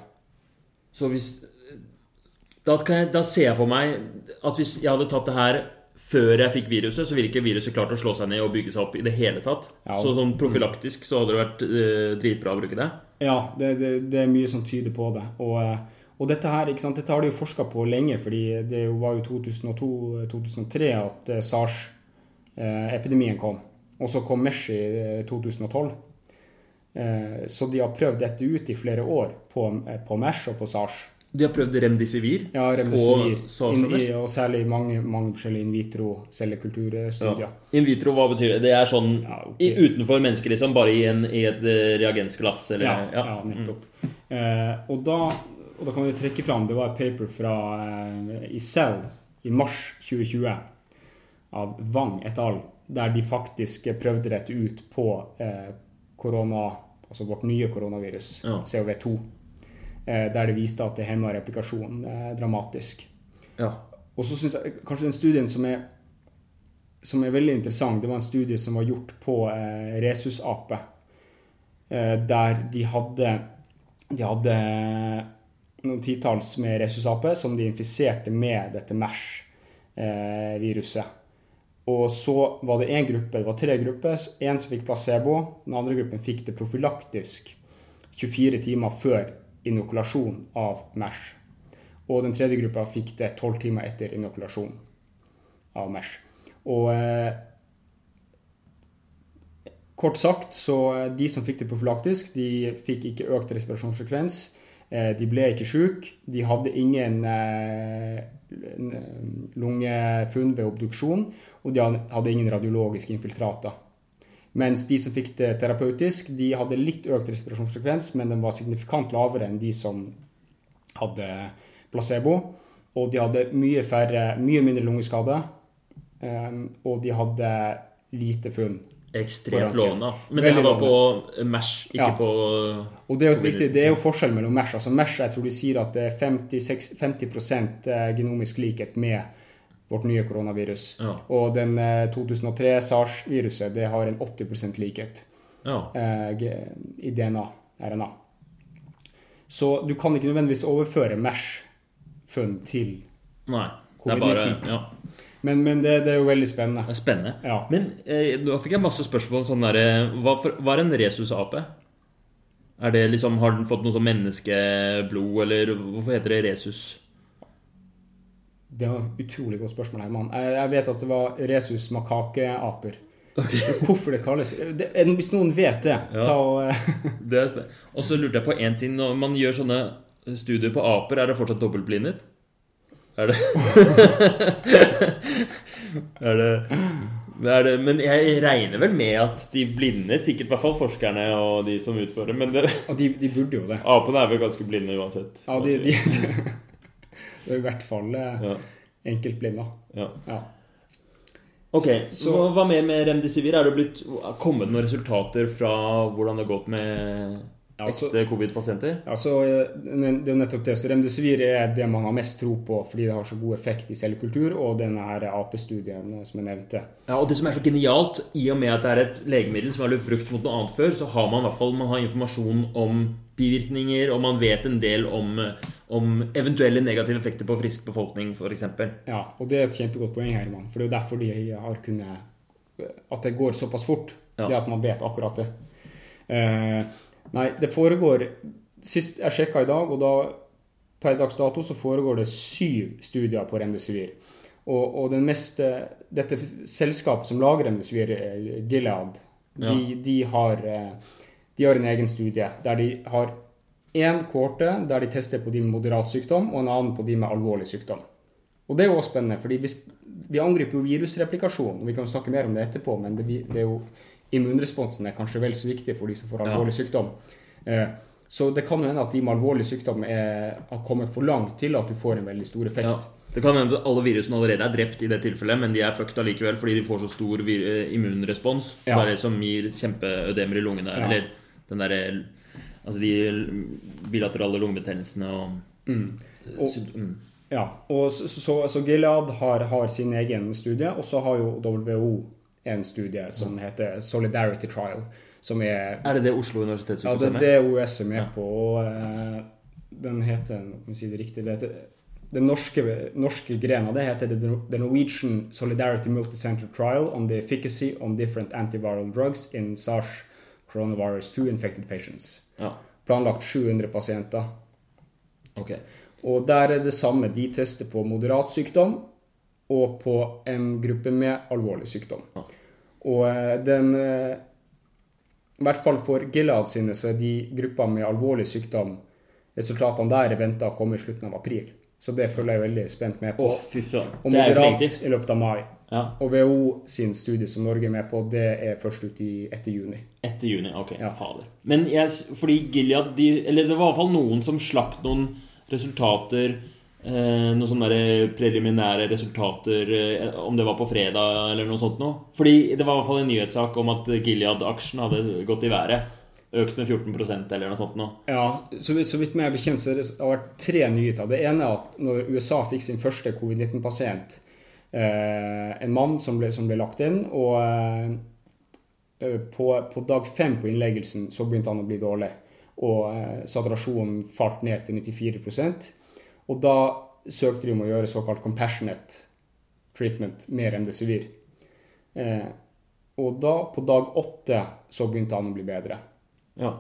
Så hvis da, jeg, da ser jeg for meg at hvis jeg hadde tatt det her før jeg fikk viruset, så ville ikke viruset klart å slå seg ned og bygge seg opp i det hele tatt. Ja. Så sånn profylaktisk så hadde det vært eh, dritbra å bruke det. Ja, det, det, det, er mye som tyder på det. Og, eh, og dette her, ikke sant, dette har de jo forska på lenge, fordi det var jo 2002-2003 at eh, SARS-epidemien kom. Og så kom MERS i 2012. Eh, så de har prøvd dette ut i flere år på, på MERS og på SARS. De har prøvd remdesivir? Ja, remdesivir. I, og særlig mange, mange forskjellige in vitro cellekulturstudier. Ja. In vitro, hva betyr det? Det er sånn ja, okay. utenfor mennesker, liksom? Bare i, en, i et eh, reagensglass? Eller, ja, ja. ja, nettopp. Mm. Eh, og, da, og, da, kan vi trekke fram Det var et paper fra, eh, i Cell i mars 2020 av Wang et al., der de faktisk prøvde dette ut på eh, korona, altså vårt nye koronavirus, COV2. Eh, der det viste at det hemma replikasjonen eh, dramatisk. Ja. Og så syns jeg kanskje den studien som er, som er veldig interessant, det var en studie som var gjort på eh, rhesusape. Eh, der de hadde, de hadde noen titalls med rhesusape som de infiserte med dette MERS-viruset. Og så var det én gruppe, det var tre grupper. Én som fikk placebo. Den andre gruppen fikk det profylaktisk 24 timer før inokulasjon av MERS. Og den tredje gruppa fikk det 12 timer etter inokulasjon av MERS. Og eh, kort sagt, så de som fikk det profylaktisk, de fikk ikke økt respirasjonsfrekvens. Eh, de ble ikke syke. De hadde ingen eh, lungefunn ved obduksjon, og de hadde ingen radiologiske infiltrater. Mens de som fikk det terapeutisk, de hadde litt økt respirasjonsfrekvens, men den var signifikant lavere enn de som hadde placebo. Og de hadde mye, færre, mye mindre lungeskade, og de hadde lite funn. Ekstremt lovende. Men det her var på MERS, ikke ja. på Og det er, jo viktig, det er jo forskjell mellom MERS. Altså MERS, jeg tror de sier at det er 50, 50% genomisk likhet med vårt nye koronavirus. Ja. Og den 2003 eh, SARS-viruset, det har en 80% likhet ja. eh, i DNA, RNA. Så du kan ikke nødvendigvis overføre MERS-funn til covid-19. Ja. Men, men det, det, er jo veldig spennende. Det er spennende. Ja. Men eh, nå fikk jeg masse spørsmål sånn der, eh, hva, hva er en rhesusape? Er det liksom, Har den fått noe sånn menneskeblod, eller hvorfor heter det rhesus? Det var et utrolig godt spørsmål, Herman. Jeg, jeg vet at det var resus makakeaper. Okay. Hvorfor det kalles det, Hvis noen vet det, ja. ta og Det er. Og så lurte jeg på én ting. Når man gjør sånne studier på aper, er det fortsatt dobbeltblindet? Er det er, det det Men jeg regner vel med at de blinde, sikkert i hvert fall forskerne og de som utfører Men det, og de, de, burde jo det. Apene er vel ganske blinde uansett. Ja, de, de, det er i hvert fall eh, ja. enkeltblinde. Ja. ja. Ok, så Hva mer med Remdesivir? Er det blitt kommet noen resultater fra hvordan det har gått med Altså, ekte covid-pasienter? Altså, det er jo nettopp det. Så Remdesivir er det man har mest tro på fordi det har så god effekt i cellekultur, og denne her AP-studien som jeg nevnte. Ja, og Det som er så genialt, i og med at det er et legemiddel som har blitt brukt mot noe annet før, så har man i hvert fall man har informasjon om bivirkninger, og man vet en del om, om eventuelle negative effekter på frisk befolkning, f.eks. Ja, og det er et kjempegodt poeng, Herman. For det er jo derfor de har kunnet At det går såpass fort. Ja. Det at man vet akkurat det. Eh, Nei, det foregår Sist jeg sjekka i dag, og da per dags dato så foregår det syv studier på remdesivir. Og, og den meste, dette selskapet som lager remdesivir, Gilead, ja. de, de, har, eh, de, har, en egen studie der de har én kohorte der de tester på de med moderat sykdom, og en annen på de med alvorlig sykdom. Og det er jo også spennende, fordi vi angriper jo virusreplikasjon, og vi kan snakke mer om det etterpå, men det, det er jo immunresponsen er kanskje vel så viktig for de som får alvorlig ja. sykdom. Eh, så det kan hende at de med alvorlig sykdom er, har kommet for langt til at du får en veldig stor effekt. Ja. Det kan hende at alle virusene allerede er drept i det tilfellet, men de er fucked allikevel fordi de får så stor eh, immunrespons. Ja. Bare som gir kjempeødemer i lungene. Ja. Eller den derre Altså de bilaterale lungebetennelsene og, mm. og mm. Ja. Og så, så, så Gilead har, har, sin egen studie, og så har jo WHO en studie som heter Solidarity Trial. Som er Er det det Oslo universitetssykehus er med? Ja, det er det OUS er med ja. på. og uh, Den heter Om jeg sier det riktig det heter, Den norske, norske grena det heter The Norwegian Solidarity Multicenter Trial on the efficacy on different antiviral drugs in SARS coronavirus to infected patients. Ja. Planlagt 700 pasienter. Okay. Og der er det samme. De tester på moderat sykdom og på en gruppe med alvorlig sykdom. Ja. Og eh, den eh, I hvert fall for Gilead sine så er de grupper med alvorlig sykdom Resultatene der er venta å komme i slutten av april. Så det følger jeg veldig spent med på. Oh, Og moderat i løpet av mai. Ja. Og WHO sin studie som Norge er med på, det er først ut i, etter juni. Etter juni, ok. Ja. Fader. Men jeg, fordi Gilead de, Eller det var i hvert fall noen som slapp noen resultater eh, noen sånne preliminære resultater, eh, om det var på fredag eller noe sånt noe. Fordi det var i hvert fall en nyhetssak om at Gilead-aksjen hadde gått i været. Økt med 14% eller noe sånt noe. Ja, så, så vidt meg bekjent så har det vært tre nyheter. Det ene er at når USA fikk sin første covid-19-pasient, eh, en mann som ble, som ble, lagt inn, og eh, på, på, dag fem på innleggelsen så begynte han å bli dårlig. Og eh, saturasjonen falt ned til 94% og da søkte de om å gjøre såkalt compassionate treatment med remdesivir. Eh, og da, på dag åtte, så begynte han å bli bedre. Ja.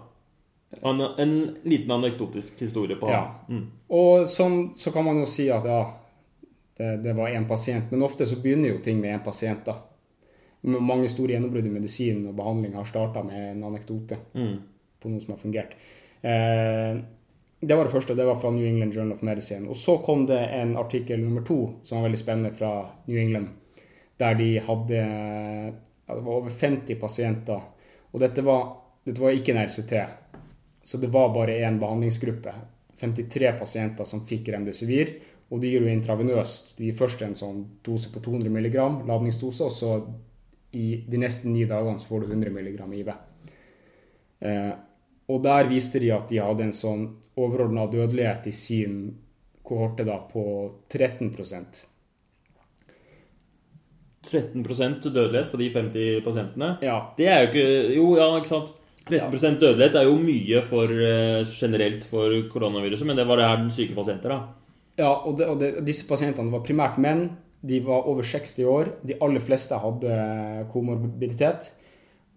En, en liten anekdotisk historie på han. Ja. Mm. Og sånn, så kan man jo si at ja, det, det var én pasient, men ofte så begynner jo ting med én pasient. da. Mange store gjennombrudd i medisin og behandling har starta med en anekdote Mm. på noe som har fungert. Eh, det var det første, det var fra New England Journal of Medicine. Og så kom det en artikkel nummer to som var veldig spennende fra New England, der de hadde ja, det var over 50 pasienter. Og dette var, dette var ikke en RCT, så det var bare én behandlingsgruppe. 53 pasienter som fikk remdesivir, og de gir du intravenøst. Du gir først en sånn dose på 200 mg, ladningsdose, og så i de neste ni dagene så får du 100 mg IV. Eh, og der viste de at de hadde en sånn overordna dødelighet i sin kohorte da på 13% 13% dødelighet på de 50 pasientene. Ja. Det er jo ikke Jo, ja, ikke sant. 13 dødelighet er jo mye for eh, generelt for koronaviruset, men det var det her den syke pasienter, da. Ja, og, det, og det, disse pasientene var primært menn. De var over 60 år. De aller fleste hadde komorbiditet.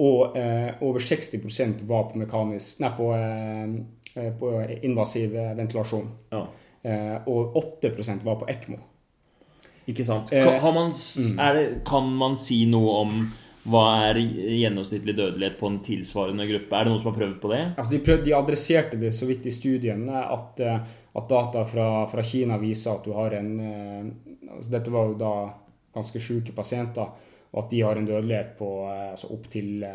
Og eh, over 60% var på mekanisk Nei, på, eh, på invasiv eh, ventilasjon. Ja. Eh, og 8% var på ECMO. Ikke sant. Eh, Kan, man, er det, kan man si noe om hva er gjennomsnittlig dødelighet på en tilsvarende gruppe? Er det noen som har prøvd på det? Altså de, prøvde, de adresserte det så vidt i studien at, eh, at data fra, fra Kina viser at du har en eh, altså Dette var jo da ganske syke pasienter, og at de har en dødelighet på eh, altså opptil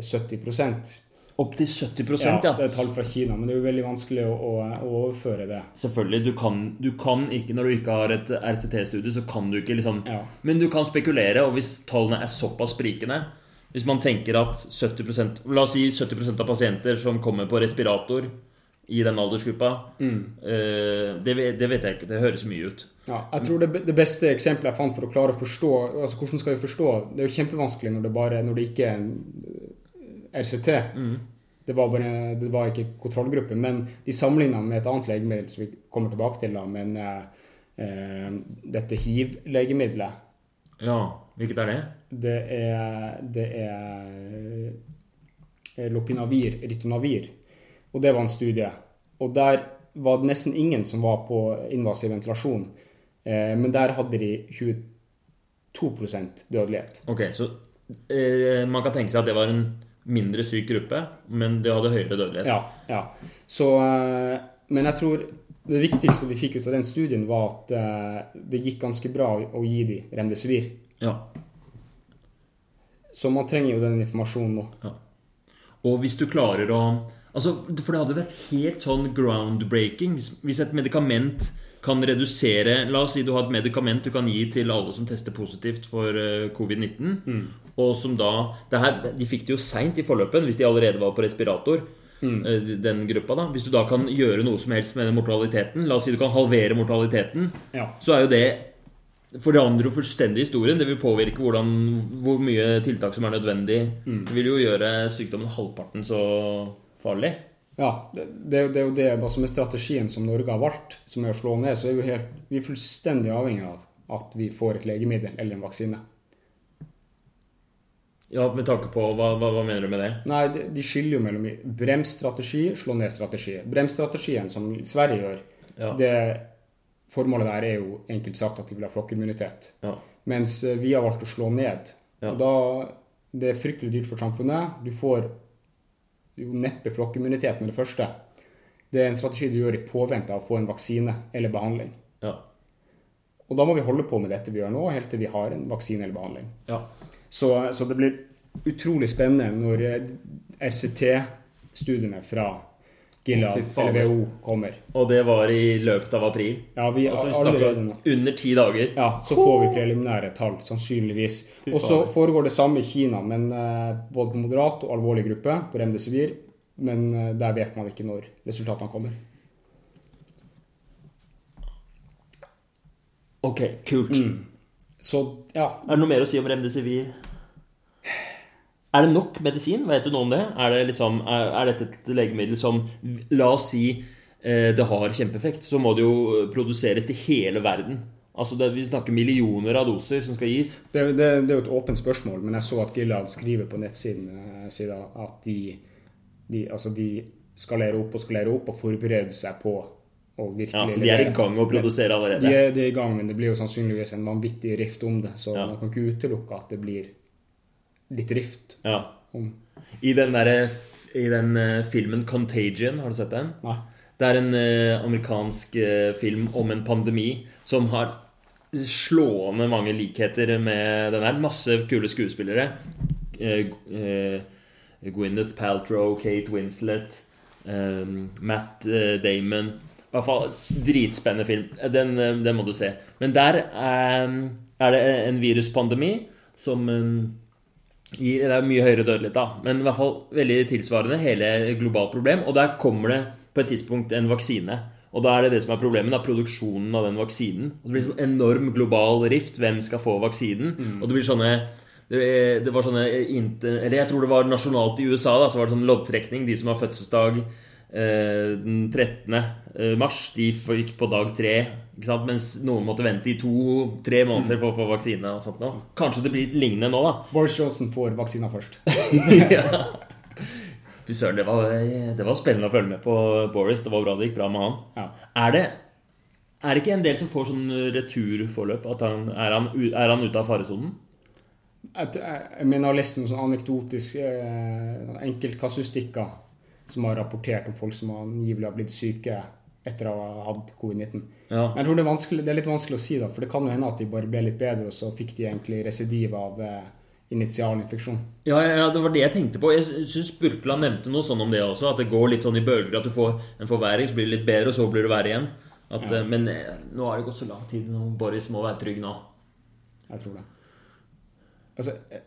70% Opp til 70 ja, ja. Det er tall fra Kina, men det er jo veldig vanskelig å, å, å overføre det. Selvfølgelig. Du kan, du kan ikke, når du ikke har et RCT-studie, så kan du ikke liksom Ja. Men du kan spekulere, og hvis tallene er såpass sprikende Hvis man tenker at 70% La oss si 70% av pasienter som kommer på respirator i den aldersgruppa mm. det, vet- det vet jeg ikke. Det høres mye ut. Ja, jeg tror det, det beste eksempelet jeg fant for å klare å forstå altså Hvordan skal vi forstå? Det er jo kjempevanskelig når det, bare, når det ikke er en RCT. RCT. Det var, bare, det var ikke kontrollgruppe. Men de sammenligna med et annet legemiddel som vi kommer tilbake til, da, men eh, eh, dette hiv-legemiddelet Ja, hvilket er det? Det er, det er lopinavir, ritonavir. Og det var en studie. Og der var det nesten ingen som var på invasiv ventilasjon. Eh, men der hadde de 22% dødelighet. Ok, så eh, man kan tenke seg at det var en mindre syk gruppe, men det hadde høyere dødelighet. Ja, ja. Så, eh, men jeg tror det viktigste vi fikk ut av den studien, var at eh, det gikk ganske bra å gi de remdesivir. Ja. Så man trenger jo den informasjonen nå. Og hvis du klarer å Altså, For det hadde vært helt sånn groundbreaking hvis, et medikament kan redusere La oss si du har et medikament du kan gi til alle som tester positivt for eh, covid-19. Og som da det her, De fikk det jo seint i forløpet, hvis de allerede var på respirator. Mm. Den gruppa da Hvis du da kan gjøre noe som helst med mortaliteten La oss si du kan halvere mortaliteten. Ja. Så er jo det forandrer jo fullstendig historien. Det vil påvirke hvordan, hvor mye tiltak som er nødvendig. Det vil jo gjøre sykdommen halvparten så farlig. Ja, det, det, det er jo det altså er strategien som Norge har valgt, som er å slå ned, så er vi, helt, vi er fullstendig avhengig av at vi får et legemiddel eller en vaksine. Ja, Med tanke på hva, hva, hva mener du med det? Nei, de, de skiller jo mellom bremsstrategi, slå ned-strategi. Bremsstrategien, som Sverige gjør, Ja. det formålet der er jo enkelt sagt at de vil ha flokkimmunitet. Ja. Mens eh, vi har valgt å slå ned. Ja. Og da Det er fryktelig dyrt for samfunnet. Du får jo neppe flokkimmunitet med det første. Det er en strategi du gjør i påvente av å få en vaksine eller behandling. Ja. Og da må vi holde på med dette vi gjør nå, helt til vi har en vaksine eller behandling. ja. Så, så det blir utrolig spennende når eh, RCT-studiene fra Gilead Å, eller WHO kommer. Og det var i løpet av april. Ja, vi Altså, vi snakker under ti dager. Ja, så får vi preliminære tall, sannsynligvis. Og så foregår det samme i Kina, men uh, både på moderat og alvorlig gruppe, på remdesivir. Men uh, der vet man ikke når resultatene kommer. Ok, kult. Så ja, Er det noe mer å si om remdesivir? Er det nok medisin? Vet du noe om det? Er, det liksom, er, er dette et legemiddel som La oss si eh, det har kjempeeffekt. Så må det jo produseres til hele verden. Altså det, Vi snakker millioner av doser som skal gis. Det, det, det er jo et åpent spørsmål, men jeg så at Gilead skriver på nettsiden eh, at de, de, altså de skalerer opp og skalerer opp og forbereder seg på å virkelig Ja, Så de er i gang med å produsere De allerede? er, de er i gang, men det blir jo sannsynligvis en vanvittig rift om det. Så Ja. man kan ikke utelukke at det blir litt rift Ja. om I den, der, i den eh, filmen 'Contagion', har du sett den? Nei. Det er en eh, amerikansk eh, film om en pandemi som har slående mange likheter med den her. Masse kule skuespillere. Gwyneth Paltrow, Kate Winslet, Matt Damon I hvert fall dritspennende film. Den, den må du se. Men der er det en viruspandemi som gir, Det er mye høyere dødelighet, da, men i hvert fall veldig tilsvarende hele globalt problem. Og der kommer det på et tidspunkt en vaksine. Og da er det det som er problemet, da, produksjonen av den vaksinen. Og det blir sånn enorm global rift. Hvem skal få vaksinen? Mm. Og det blir sånne det var sånne inter, Eller jeg tror det var nasjonalt i USA, da, så var det sånn loddtrekning. De som har fødselsdag eh, den 13. Eh, mars, de gikk på dag 3 mens noen måtte vente i to-tre måneder for å få vaksine. og sånt nå. Kanskje det blir litt lignende nå, da. Boris Johnson får vaksina først. ja. Fy søren, det, var- det var spennende å følge med på Boris. Det var bra det gikk bra med han. Ja. Er det, er det ikke en del som får sånn returforløp? At han, er, han, er han ute av faresonen? Jeg, jeg mener jeg har lest noen sånn anekdotisk eh, enkeltkasustikker som har rapportert om folk som angivelig har blitt syke etter å ha hatt covid-19. Ja. Men jeg tror det er, det er litt vanskelig å si, da, for det kan jo hende at de bare ble litt bedre, og så fikk de egentlig residiv av eh, initial infeksjon. Ja, ja, det var det jeg tenkte på. Jeg syns Burkland nevnte noe sånn om det også. At det går litt sånn i bølger. At du får en forverring, så blir det litt bedre, og så blir det verre igjen. At, Ja. eh, Men eh, nå har det gått så lang tid. Nå Boris må være trygg nå. Jeg tror det. Altså, eh,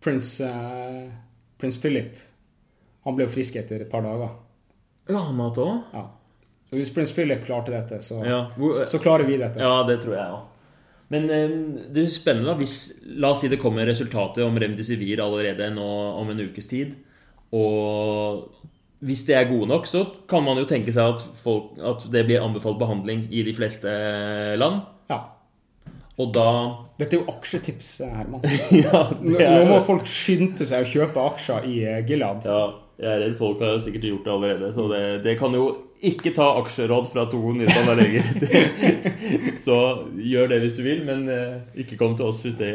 prins, eh, prins Philip han ble jo frisk etter et par dager. Ja, han hadde hatt òg? Ja. Så hvis Prince Philip klarte dette, så, Ja. Så, så klarer vi dette. Ja, det tror jeg òg. Men eh, det er spennende da, hvis La oss si det kommer resultater om Remdesivir allerede nå om en ukes tid. Og hvis det er gode nok, så kan man jo tenke seg at, folk, at det blir anbefalt behandling i de fleste land. Ja. Og da Dette er jo aksjetips, Herman. Ja, er... nå må folk skynde seg å kjøpe aksjer i eh, Gilead. ja, jeg er redd folk har sikkert gjort det allerede. Så det, det kan jo ikke ta aksjeråd fra to nyutdanna leger. så gjør det hvis du vil, men eh, ikke kom til oss hvis det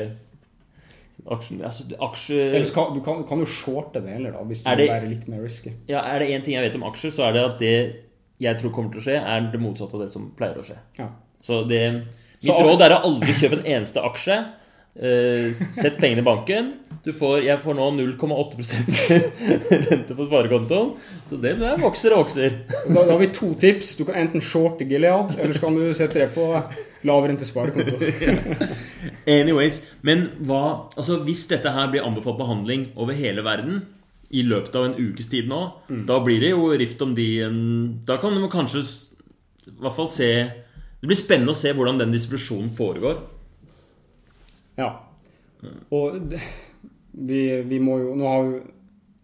Aksjen, altså, aksje, kan, du kan, kan jo shorte det heller, da, hvis du det, vil være litt mer risky. Ja, Er det én ting jeg vet om aksjer, så er det at det jeg tror kommer til å skje, er det motsatte av det som pleier å skje. Ja. Så det Mitt Så- råd er å aldri kjøpe en eneste aksje. Uh, sett pengene i banken. Du får, jeg får nå 0,8% rente på sparekontoen. Så det vokser og vokser. Da, da har vi to tips. Du kan enten shorte Gilead, eller så kan du sette det på lavrente sparekonto. Anyways, men hva Altså, hvis dette her blir anbefalt behandling over hele verden i løpet av en ukes tid nå, da blir det jo rift om de Da kan man kanskje i hvert fall se Det blir spennende å se hvordan den distribusjonen foregår. Ja. Og vi, vi må jo nå, har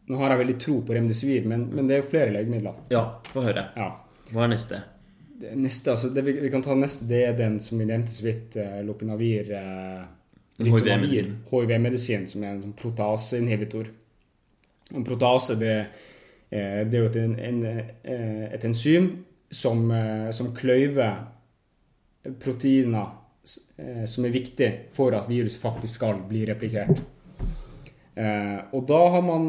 nå har jeg veldig tro på Remdesivir, men, men det er jo flere legemidler. Ja, få høre. Ja. Hva er neste? Det neste, altså det vi, vi kan ta neste, det er den som vi nevnte så vidt, eh, Lopinavir eh, HIV-medisin. HIV-medisin, som er en sånn proteaseinhibitor. En protease det, det er jo et, en, eh, et enzym som, eh, som kløyver proteiner som er viktig for at viruset faktisk skal bli replikert. Eh, og da har man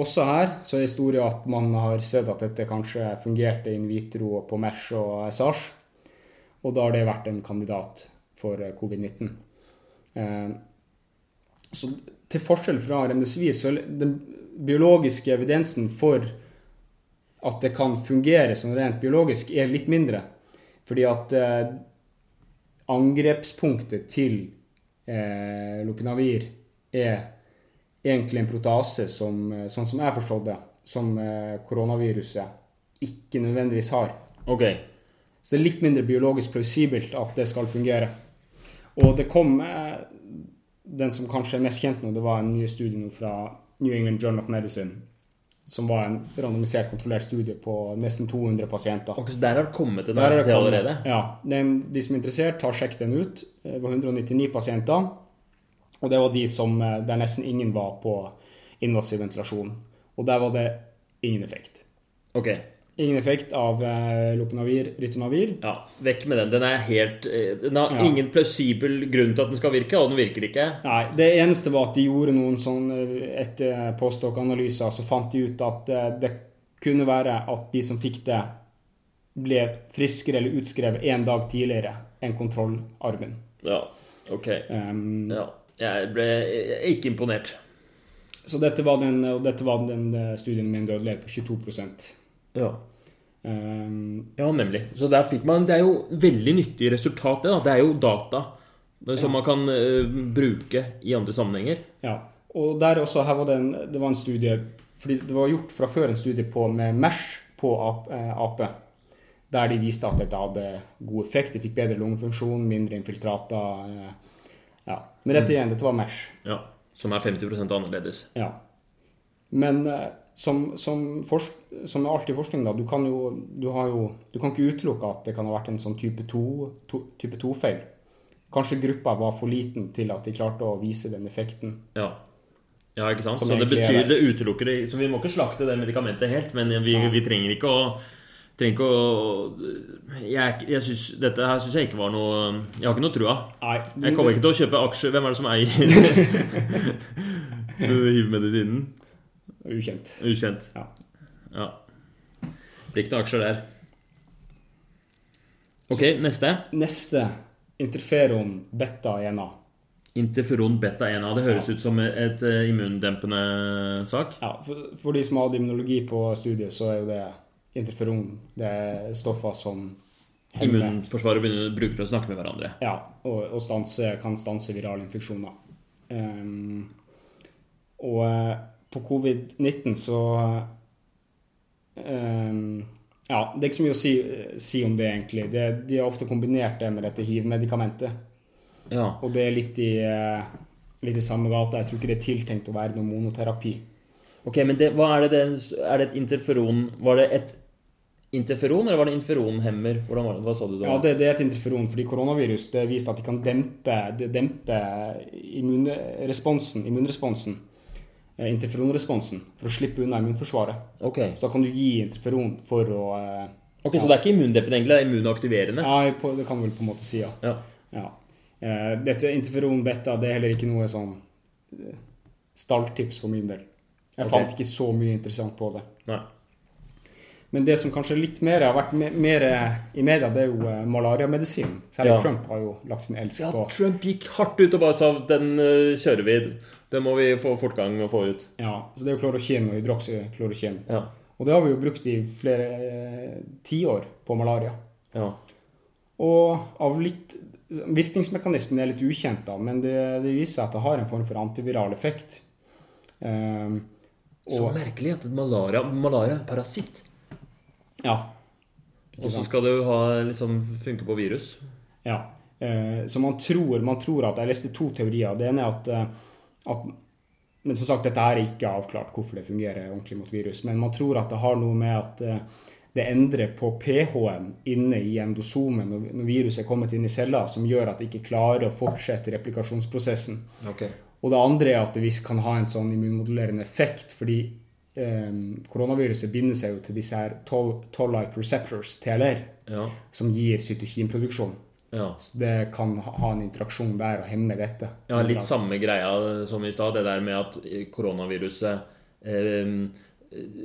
også her så er historien at man har sett at dette kanskje fungerte in vitro på MERS og SARS. Og da har det vært en kandidat for eh, covid-19. Eh, så til forskjell fra remdesivir, så er den biologiske evidensen for at det kan fungere som rent biologisk, er litt mindre. Fordi at angrepspunktet til lopinavir er egentlig en protease som, eh, sånn som jeg forstod det, som eh, koronaviruset ikke nødvendigvis har. Ok. Så det er litt mindre biologisk plausibelt at det skal fungere. Og det kom eh, Den som kanskje er mest kjent nå, det var en ny studie nå fra New England Journal of Medicine, som var en randomisert, kontrollert studie på nesten 200 pasienter. Så der har det kommet en RCT allerede? Ja. Den, de som er interessert, har sjekket den ut. Det var 199 pasienter. Og det var de som, eh, der nesten ingen var på invasiv ventilasjon. Og der var det ingen effekt. Ok. Ingen effekt av eh, lopinavir, ritonavir. Ja, vekk med den. Den er helt eh, Den har Ja. ingen plausibel grunn til at den skal virke, og den virker ikke. Nei, det eneste var at de gjorde noen sånn eh, etter postdoc-analyser, så fant de ut at det kunne være at de som fikk det, ble friskere eller utskrevet én dag tidligere enn kontrollarmen. Ja, ok. Um, Ja. Jeg ble ikke imponert. Så dette var den, dette var den eh, studien med en dødelighet på 22% Ja. um, ja, nemlig. Så der fikk man Det er jo veldig nyttig resultat, det. da. Det er jo data som man kan uh, bruke i andre sammenhenger. Ja. Og der også, her var det en, det var en studie fordi Det var gjort fra før en studie på, med MERS på ap- eh, ape. Der de viste at dette hadde god effekt. De fikk bedre lungefunksjon, mindre infiltrater. Ja. Men dette igjen, dette var MERS. Ja. Som er 50% annerledes. Ja. Men eh, som, som, forsk, som i forskning, da, du kan jo du, har jo du kan ikke utelukke at det kan ha vært en sånn type 2-feil. To, type 2-feil. Kanskje gruppa var for liten til at de klarte å vise den effekten. Ja. Ja, ikke sant? Som Så det betyr det. utelukker det Så vi må ikke slakte det medikamentet helt, men vi, vi trenger ikke å trenger ikke å Jeg, jeg synes, Dette her syns jeg ikke var noe Jeg har ikke noe trua. Nei, Jeg kommer ikke til å kjøpe aksjer. Hvem er det som eier hivmedisinen? Ukjent. Ukjent. Ja. Ja. Blir ikke noen aksjer der. Ok, neste. Neste interferon beta-1A. Interferon beta-1A. Det høres ut som et eh, immundempende sak. Ja, for, for de som hadde immunologi på studiet, så er jo det interferon det er stoffer som hemmer Immunforsvaret begynner bruker å snakke med hverandre. Ja, og, og stanse, kan stanse virale infeksjoner. Um, og eh, på covid-19 så um, Ja, det er ikke så mye å si, si om det, egentlig. Det, de har ofte kombinert det med dette hiv-medikamentet. Ja. Og det er litt i, eh, litt i samme gata. Jeg tror ikke det er tiltenkt å være noen monoterapi. Ok, men det, er det, det Er det et interferon Var det et interferon, eller var det interferonhemmer? Hvordan var det? Hva sa du da? Ja, det, det er et interferon, fordi koronavirus det viste at de kan dempe, de dempe immunresponsen, immunresponsen, eh, interferonresponsen, for å slippe unna immunforsvaret. Ok, Så da kan du gi interferon for å eh, Ok, Så det er ikke immundempende, egentlig, det er immunaktiverende? Ja, det kan du vel på en måte si, ja. Ja. ja. Eh, Dette interferon beta det er heller ikke noe sånn stalltips for min del. Jeg okay. fant ikke så mye interessant på det. Nei. Men det som kanskje litt mer har vært mer i media, det er jo eh, malariamedisin. Særlig Ja. Trump har jo lagt sin elsk på. Ja, Trump gikk hardt ut og bare sa den eh, kjører vi. Det må vi få fortgang og få ut. Ja, så det er jo klorokin og hydroksyklorokin. Ja. Og det har vi jo brukt i flere eh, tiår på malaria. ja. Og av litt Virkningsmekanismen er litt ukjent, da, men det, det viser seg at det har en form for antiviral effekt. Ehm, Så merkelig at malaria Malaria er parasitt. Ja. Og så skal det jo ha, liksom, funke på virus. Ja. Eh, så man tror, man tror at Jeg leste to teorier. Det ene er at, eh, at Men som sagt, dette er ikke avklart hvorfor det fungerer ordentlig mot virus. Men man tror at det har noe med at eh, det endrer på pH-en inne i endosomen når viruset er kommet inn i cella, som gjør at det ikke klarer å fortsette replikasjonsprosessen. Ok. Og det andre er at det kan ha en sånn immunmodulerende effekt, fordi eh, koronaviruset binder seg jo til disse her toll- toll-like receptors, TLR, Ja. som gir cytokinproduksjon. ja. Så det kan ha en interaksjon der og hemme dette. Ja, litt samme greia som i stad. Det der med at koronaviruset eh,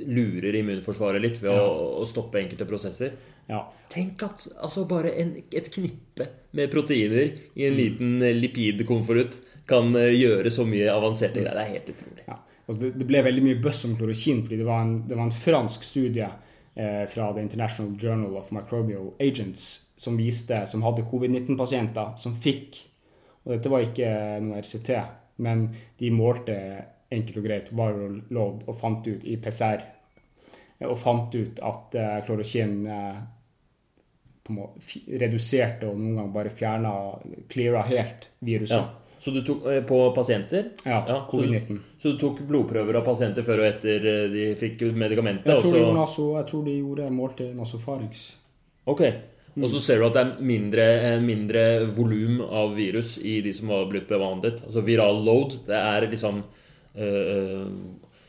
lurer immunforsvaret litt ved å, å stoppe enkelte prosesser. Ja. Tenk at altså bare en, et knippe med proteiner i en liten lipidkonvolutt kan eh, gjøre så mye avanserte greier. Det er helt utrolig. ja. Altså det, det ble veldig mye buzz om klorokin, fordi det var en, det var en fransk studie eh, fra The International Journal of Microbial Agents som viste, som hadde covid-19-pasienter som fikk Og dette var ikke noe RCT, men de målte enkelt og greit viral load og fant ut i PCR eh, og fant ut at eh, klorokin eh, reduserte og noen ganger bare fjerna, cleara helt viruset. Ja. Så du tok eh, på pasienter? Ja, Ja, covid-19. så du tok blodprøver av pasienter før og etter eh, de fikk medikamentet? Jeg tror, også... naso, jeg tror de gjorde målte nasofarings. Ok. Og så ser du at det er mindre, eh, mindre volum av virus i de som har blitt behandlet. Altså viral load. Det er liksom øh,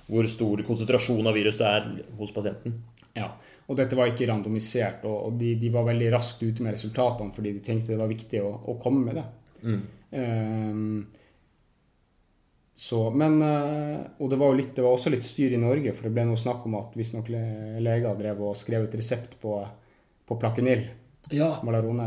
hvor stor konsentrasjon av virus det er hos pasienten. Ja. Og dette var ikke randomisert, og, de, de var veldig raskt ute med resultatene fordi de tenkte det var viktig å, å komme med det. Ehm, så, men eh, Og det var, jo litt, det var også litt styr i Norge, for det ble noe snakk om at visstnok noen leger drev og skrev ut resept på, på Plaquenil, Ja,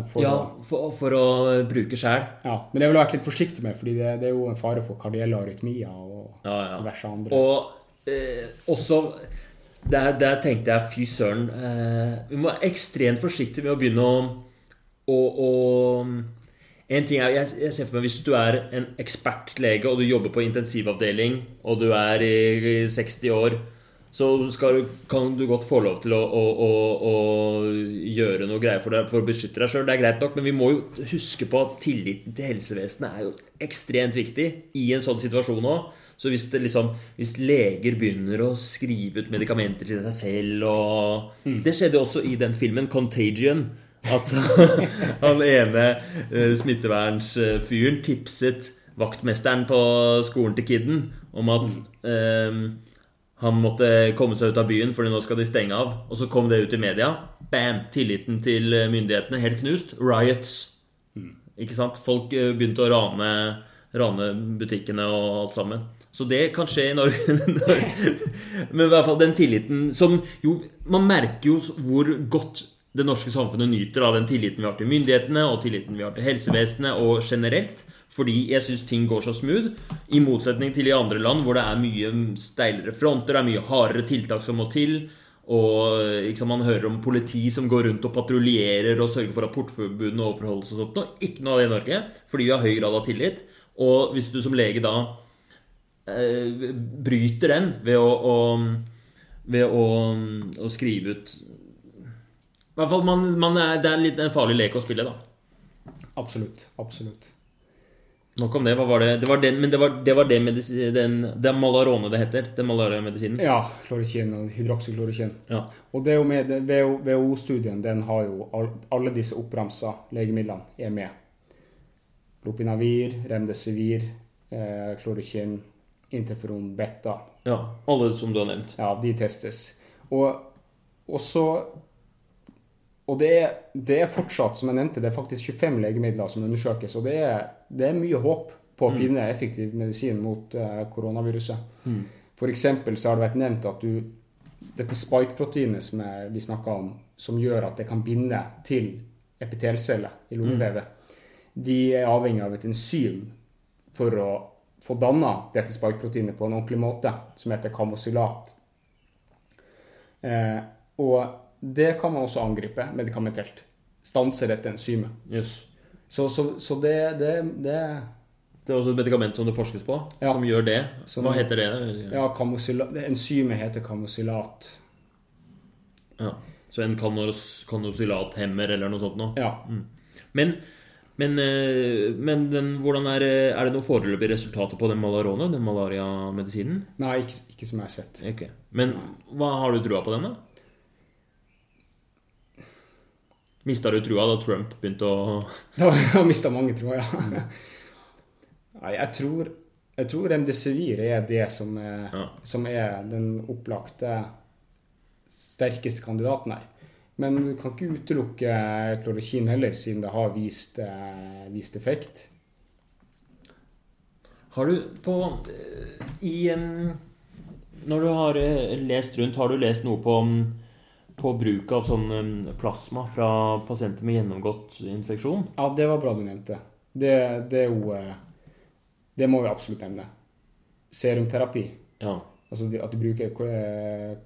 for ja for, for å bruke sjæl. ja, Men det ville jeg vært litt forsiktig med, fordi det, det er jo en fare for kardielle arytmier og Ja, ja. diverse andre. Og eh, også der, der tenkte jeg fy søren eh, Vi må være ekstremt forsiktige med å begynne å, å, å En ting er, jeg, jeg ser for meg Hvis du er en ekspertlege og du jobber på intensivavdeling, og du er i, i 60 år, så du- kan du godt få lov til å, å, å, å gjøre noe greier for, deg, for å beskytte deg sjøl. Det er greit nok, men vi må jo huske på at tilliten til helsevesenet er jo ekstremt viktig i en sånn situasjon òg. Så hvis, liksom, hvis leger begynner å skrive ut medikamenter til seg selv og Det skjedde også i den filmen 'Contagion'. At han ene eh, smittevernsfyren tipset vaktmesteren på skolen til kiden om at um, han måtte komme seg ut av byen, fordi nå skal de stenge av. Og så kom det ut i media. Bam! Tilliten til myndighetene helt knust. Riots. Ikke sant? Folk eh, begynte å rane, rane butikkene og alt sammen. Så det kan skje i Norge. Men i hvert fall den tilliten som jo Man merker jo hvor godt det norske samfunnet nyter av den tilliten vi har til myndighetene, og tilliten vi har til helsevesenet og generelt. Fordi jeg syns ting går så smooth. I motsetning til i andre land hvor det er mye steilere fronter, det er mye hardere tiltak som må til. Og liksom, man hører om politi som går rundt og patruljerer og sørger for at portforbudene overholdes og sånt. Og ikke noe av det i Norge, fordi vi har høy grad av tillit. Og hvis du som lege da eh, bryter den ved å, å, ved å, å skrive ut hvert fall man, man er, Det er litt en farlig lek å spille, da. Absolutt. Absolutt. Nok om det. Hva var det? det var den, men det var, det var det medisin, den, Det er Malarone det heter. Den malariamedisinen. Ja, klorokin og hydroksyklorokin. Ja. Og det er jo med, WHO-studien den har jo alle disse oppramsa legemidlene er med. Lopinavir, Remdesivir, eh, klorokin, interferon beta. ja. Alle som du har nevnt. Ja, de testes. Og, og så Og det er, det er fortsatt, som jeg nevnte, det er faktisk 25 legemidler som undersøkes. Og det er, det er mye håp på å finne effektiv medisin mot uh, koronaviruset. For eksempel så har det vært nevnt at du Dette spike-proteinet som jeg, vi snakka om, som gjør at det kan binde til epitelceller i lungevevet, de er avhengig av et enzym for å få danna dette spike-proteinet på en ordentlig måte, som heter kamosylat. Eh, og det kan man også angripe medikamentelt. Stanse dette enzymet. Yes. Så, så, så det, det, det Det er også et medikament som det forskes på, Ja. som gjør det. Hva heter det? Ja, enzymet heter kamosylat. Ja. Så en kanos- kanosylathemmer eller noe sånt noe. Ja. Men, men, eh, men den, er, er det noen foreløpige resultater på den malarone, den malariamedisinen? Nei, ikke, ikke som jeg har sett. Okay. Men hva har du trua på den, da? Mista du trua da Trump begynte å Da har mista mange, troa, ja. Nei, jeg tror, jeg tror remdesivir er det som er, Ja. som er den opplagte sterkeste kandidaten her. Men du kan ikke utelukke klorokin heller, siden det har vist, eh, vist effekt. Har du på eh, I Når du har eh, lest rundt, har du lest noe på, på bruk av sånn plasma fra pasienter med gjennomgått infeksjon? Ja, det var bra du nevnte. Det, det er jo eh, Det må vi absolutt nevne. Serumterapi. Ja. Altså at du bruker eh,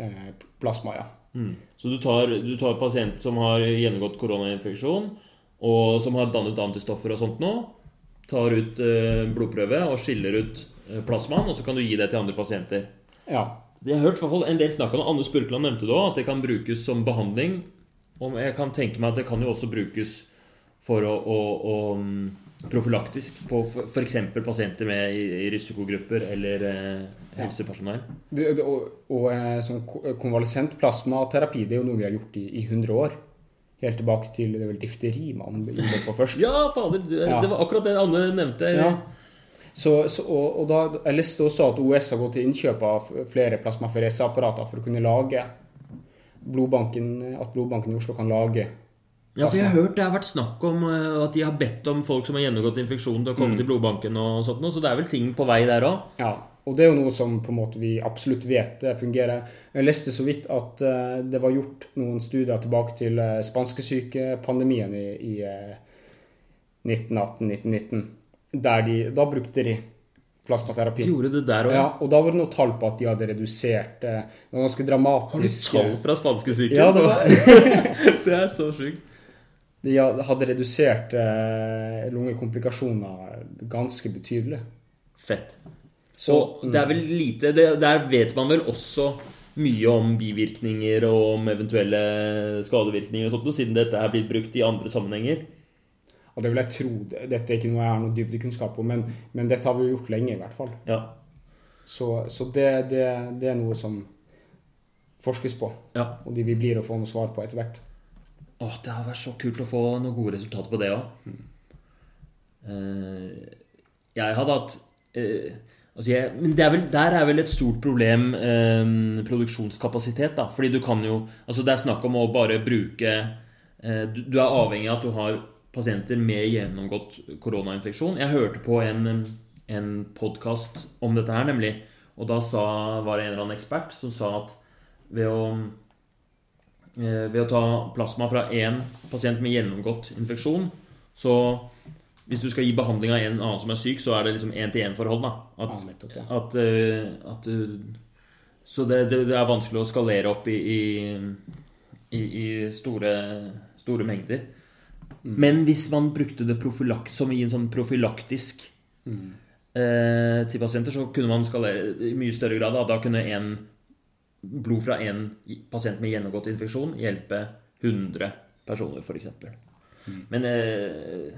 eh, plasma, ja. Mm. Så du tar, du tar pasient som har gjennomgått koronainfeksjon, og som har dannet antistoffer og sånt nå, tar ut blodprøve og skiller ut plasmaen, og så kan du gi det til andre pasienter. Ja. Jeg har hørt fall en del snakk om det. Anne Spurkland nevnte det òg, at det kan brukes som behandling. Og jeg kan tenke meg at det kan jo også brukes for å, å, å mm, profylaktisk på f.eks. pasienter med i, risikogrupper eller eh, helsepersonell. Det, det, og og eh, sånn ko- konvalesent plasmaterapi det er jo noe vi har gjort i, i 100 år. Helt tilbake til det er vel difteri man gjorde på først. Ja, fader! Det, Ja. Det var akkurat det Anne nevnte. Ja. Så, så, og, og da, Jeg leste også at OS har gått til innkjøp av flere plasmafereseapparater for å kunne lage blodbanken, at blodbanken i Oslo kan lage Ja, for jeg har hørt det har vært snakk om eh, at de har bedt om folk som har gjennomgått infeksjon, til å Mm. komme til blodbanken og sånt så det er vel ting på vei der òg. Ja, og det er jo noe som på en måte vi absolutt vet det fungerer. Jeg leste så vidt at eh, det var gjort noen studier tilbake til uh, spanskesykepandemien i, i eh, 1918-1919. Der de, da brukte de plasmaterapi. De Gjorde det der òg. Ja, og da var det noe tall på at de hadde redusert eh, Det var ganske Har du tall fra spanskesyken? Ja, det var det er så sjukt. De hadde redusert eh, lungekomplikasjoner ganske betydelig. Fett. Så og det er vel lite det, Der vet man vel også mye om bivirkninger og om eventuelle skadevirkninger og sånt, siden dette er blitt brukt i andre sammenhenger. Og det vil jeg tro. Dette er ikke noe jeg har noe dybdekunnskap om, men, men dette har vi jo gjort lenge, i hvert fall. Ja. Så, så det, det, det er noe som forskes på, ja. og de vi blir å få noe svar på etter hvert. Åh, det har vært så kult å få noen gode resultater på det òg. jeg hadde hatt uh, altså jeg, Men det er vel, der er vel et stort problem eh, produksjonskapasitet, da. Fordi du kan jo Altså, det er snakk om å bare bruke eh, du, du er avhengig av at du har pasienter med gjennomgått koronainfeksjon. Jeg hørte på en, en podkast om dette her, nemlig. Og da sa, var det en eller annen ekspert som sa at ved å Eh, ved å ta plasma fra én pasient med gjennomgått infeksjon, så hvis du skal gi behandling av en annen som er syk, så er det liksom én-til-én-forhold. At, Ja, ja. at, eh, at Så det, det, er vanskelig å skalere opp i, i, i, i store, store mengder. Men hvis man brukte det som i en sånn profylaktisk eh, til pasienter, så kunne man skalere i mye større grad. Da, da kunne en blod fra en pasient med gjennomgått infeksjon hjelpe 100 personer, f.eks. Men eh,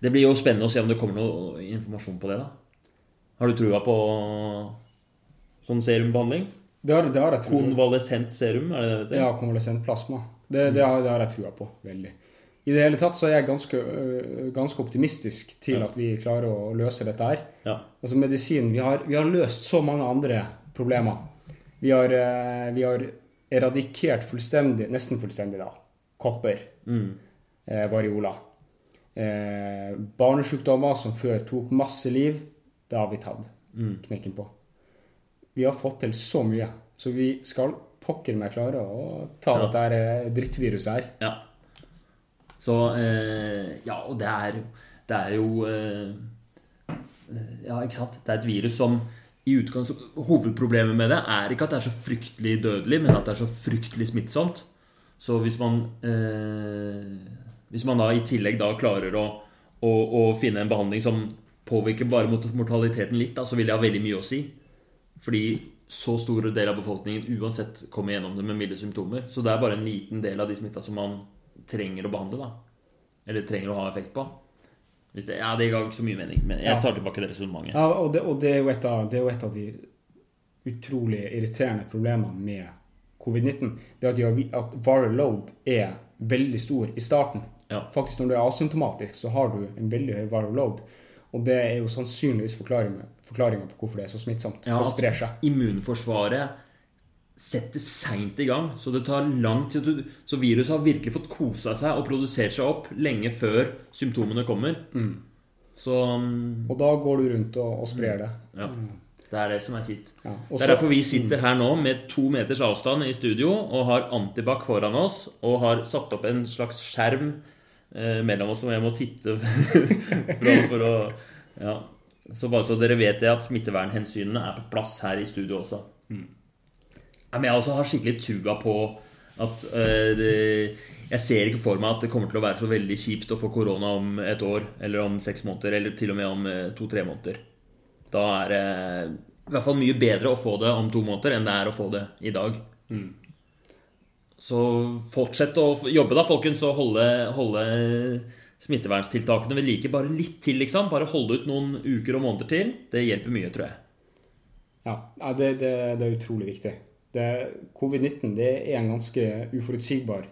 det blir jo spennende å se om det kommer noe informasjon på det. da. Har du trua på sånn serumbehandling? Det har, det har jeg trua Konvalesent serum, er det det heter? Ja, konvalesent plasma. Det, det, har, det har jeg trua på. Veldig. I det hele tatt så er jeg ganske, øh, ganske optimistisk til at vi klarer å løse dette her. Ja. Altså medisin, vi har, vi har løst så mange andre problemer. Vi har, eh, vi har eradikert fullstendig, nesten fullstendig da, kopper, Mm. eh, variola. Eh, barnesykdommer som før tok masse liv, det har vi tatt Mm. knekken på. Vi har fått til så mye, så vi skal pokker meg klare å ta Ja. dette drittviruset her. Ja. Så eh, Ja, og det er, det er jo eh, Ja, ikke sant? Det er et virus som i utgangspunktet Hovedproblemet med det er ikke at det er så fryktelig dødelig, men at det er så fryktelig smittsomt. Så hvis man eh, Hvis man da i tillegg da klarer å, å, å finne en behandling som påvirker bare mortaliteten litt, da, så vil det ha veldig mye å si. Fordi så stor del av befolkningen uansett kommer gjennom det med milde symptomer. Så det er bare en liten del av de smitta som man trenger å behandle, da. Eller trenger å ha effekt på. Det, ja, det ga ikke så mye mening, men jeg tar tilbake det resonnementet. Ja, og det, og det, er av, det er jo et av de utrolig irriterende problemene med covid-19. Det at, de at viral load er veldig stor i starten. Ja. Faktisk når du er asymptomatisk, så har du en veldig høy viral load. Og det er jo sannsynligvis forklaringen på hvorfor det er så smittsomt Ja, og sprer seg. Immunforsvaret setter seint i gang, så det tar lang tid. Så viruset har virkelig fått kosa seg og produsert seg opp lenge før symptomene kommer. Så mm, Og da går du rundt og, og sprer det. ja, det er det som er kjipt. Ja. Det er derfor vi sitter her nå med to meters avstand i studio og har antibac foran oss og har satt opp en slags skjerm eh, mellom oss som jeg må titte for å Ja. Så bare så dere vet det at smittevernhensynene er på plass her i studio også. Ja, men jeg også har skikkelig trua på at uh, det, Jeg ser ikke for meg at det kommer til å være så veldig kjipt å få korona om et år, eller om seks måneder, eller til og med om eh, to-tre måneder. Da er det i hvert fall mye bedre å få det om to måneder enn det er å få det i dag. Så fortsett å jobbe, da, folkens, og holde, holde smitteverntiltakene ved like bare litt til, liksom. Bare holde ut noen uker og måneder til. Det hjelper mye, tror jeg. Ja, ja det, det, det, er utrolig viktig. Covid-19 det er en ganske uforutsigbar,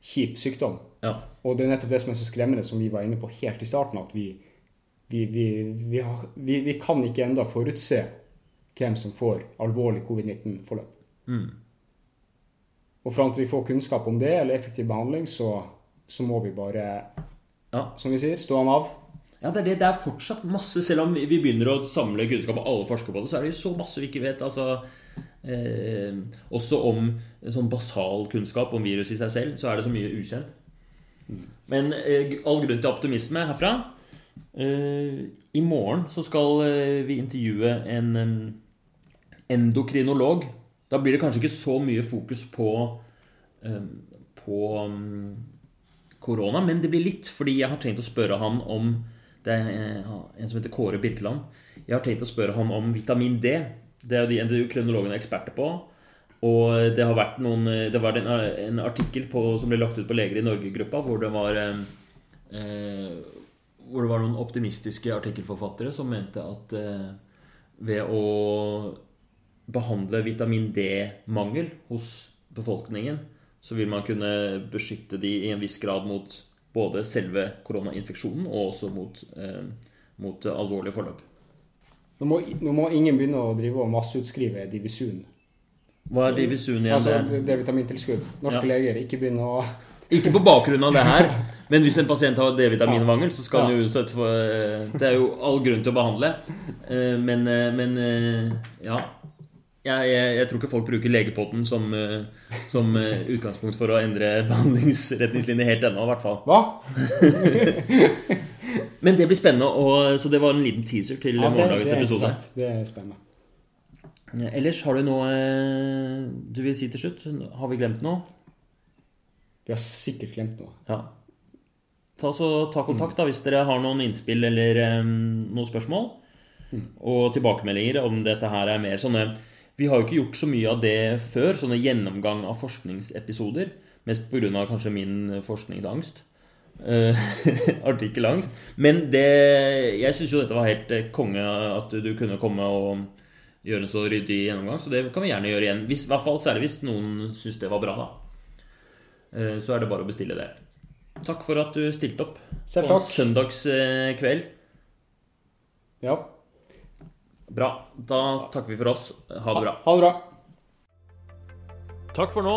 kjip sykdom. Ja. Og det er nettopp det som er så skremmende, som vi var inne på helt i starten, at vi, vi, vi, har, vi kan ikke enda forutse hvem som får alvorlig covid-19-forløp. Mm. Og fram til vi får kunnskap om det, eller effektiv behandling, så, så må vi bare, ja. som vi sier, stå han av. Ja, det er, det, det er fortsatt masse Selv om vi begynner å samle kunnskap, og alle forsker på det, så er det jo så masse vi ikke vet. altså eh, Også om sånn basal kunnskap om virus i seg selv, så er det så mye ukjent. Men eh, all grunn til optimisme herfra. Eh, I morgen så skal eh, vi intervjue en endokrinolog. Da blir det kanskje ikke så mye fokus på, eh, på um, korona, men det blir litt, fordi jeg har tenkt å spørre han om det er eh, en som heter Kåre Birkeland. Jeg har tenkt å spørre ham om vitamin D. Det er jo de kronologene er eksperter på. Og det har vært noen Det var en, artikkel på, som ble lagt ut på Leger i Norge-gruppa, hvor det var eh, Hvor det var noen optimistiske artikkelforfattere som mente at eh, ved å behandle vitamin D-mangel hos befolkningen, så vil man kunne beskytte de i en viss grad mot både selve koronainfeksjonen og også mot, eh, mot alvorlige forløp. Nå må, nå må, ingen begynne å drive og masseutskrive Divisun. Hva er Divisun igjen? Altså, det er vitamintilskudd. Norske ja. leger, ikke begynne å Ikke på bakgrunn av det her, men hvis en pasient har D-vitaminmangel, så skal ja. jo utsette for eh, Det er jo all grunn til å behandle. Eh, men, eh, men ja. Jeg, jeg, jeg, tror ikke folk bruker legepotten som, som utgangspunkt for å endre behandlingsretningslinjer helt ennå, i hvert fall. Hva? Men det blir spennende, og, så det var en liten teaser til ja, morgendagens episode. Det er spennende. Ellers, har du noe du vil si til slutt? Har vi glemt noe? Vi har sikkert glemt noe. Ja. Ta, så, ta kontakt da, hvis dere har noen innspill eller um, noen spørsmål. Mm. Og tilbakemeldinger om dette her er mer sånne Vi har jo ikke gjort så mye av det før, sånne gjennomgang av forskningsepisoder. Mest pga. kanskje min forskningsangst. Uh, artikkelangst. Men det, jeg syns jo dette var helt eh, konge at du kunne komme og gjøre en så ryddig gjennomgang. Så det kan vi gjerne gjøre igjen. Hvis, I hvert fall særlig hvis noen syns det var bra, da. Eh, så er det bare å bestille det. Takk for at du stilte opp Selv på søndagskveld. Ja. Bra. Da takker vi for oss. Ha det bra. Ha, ha det bra. Takk for nå.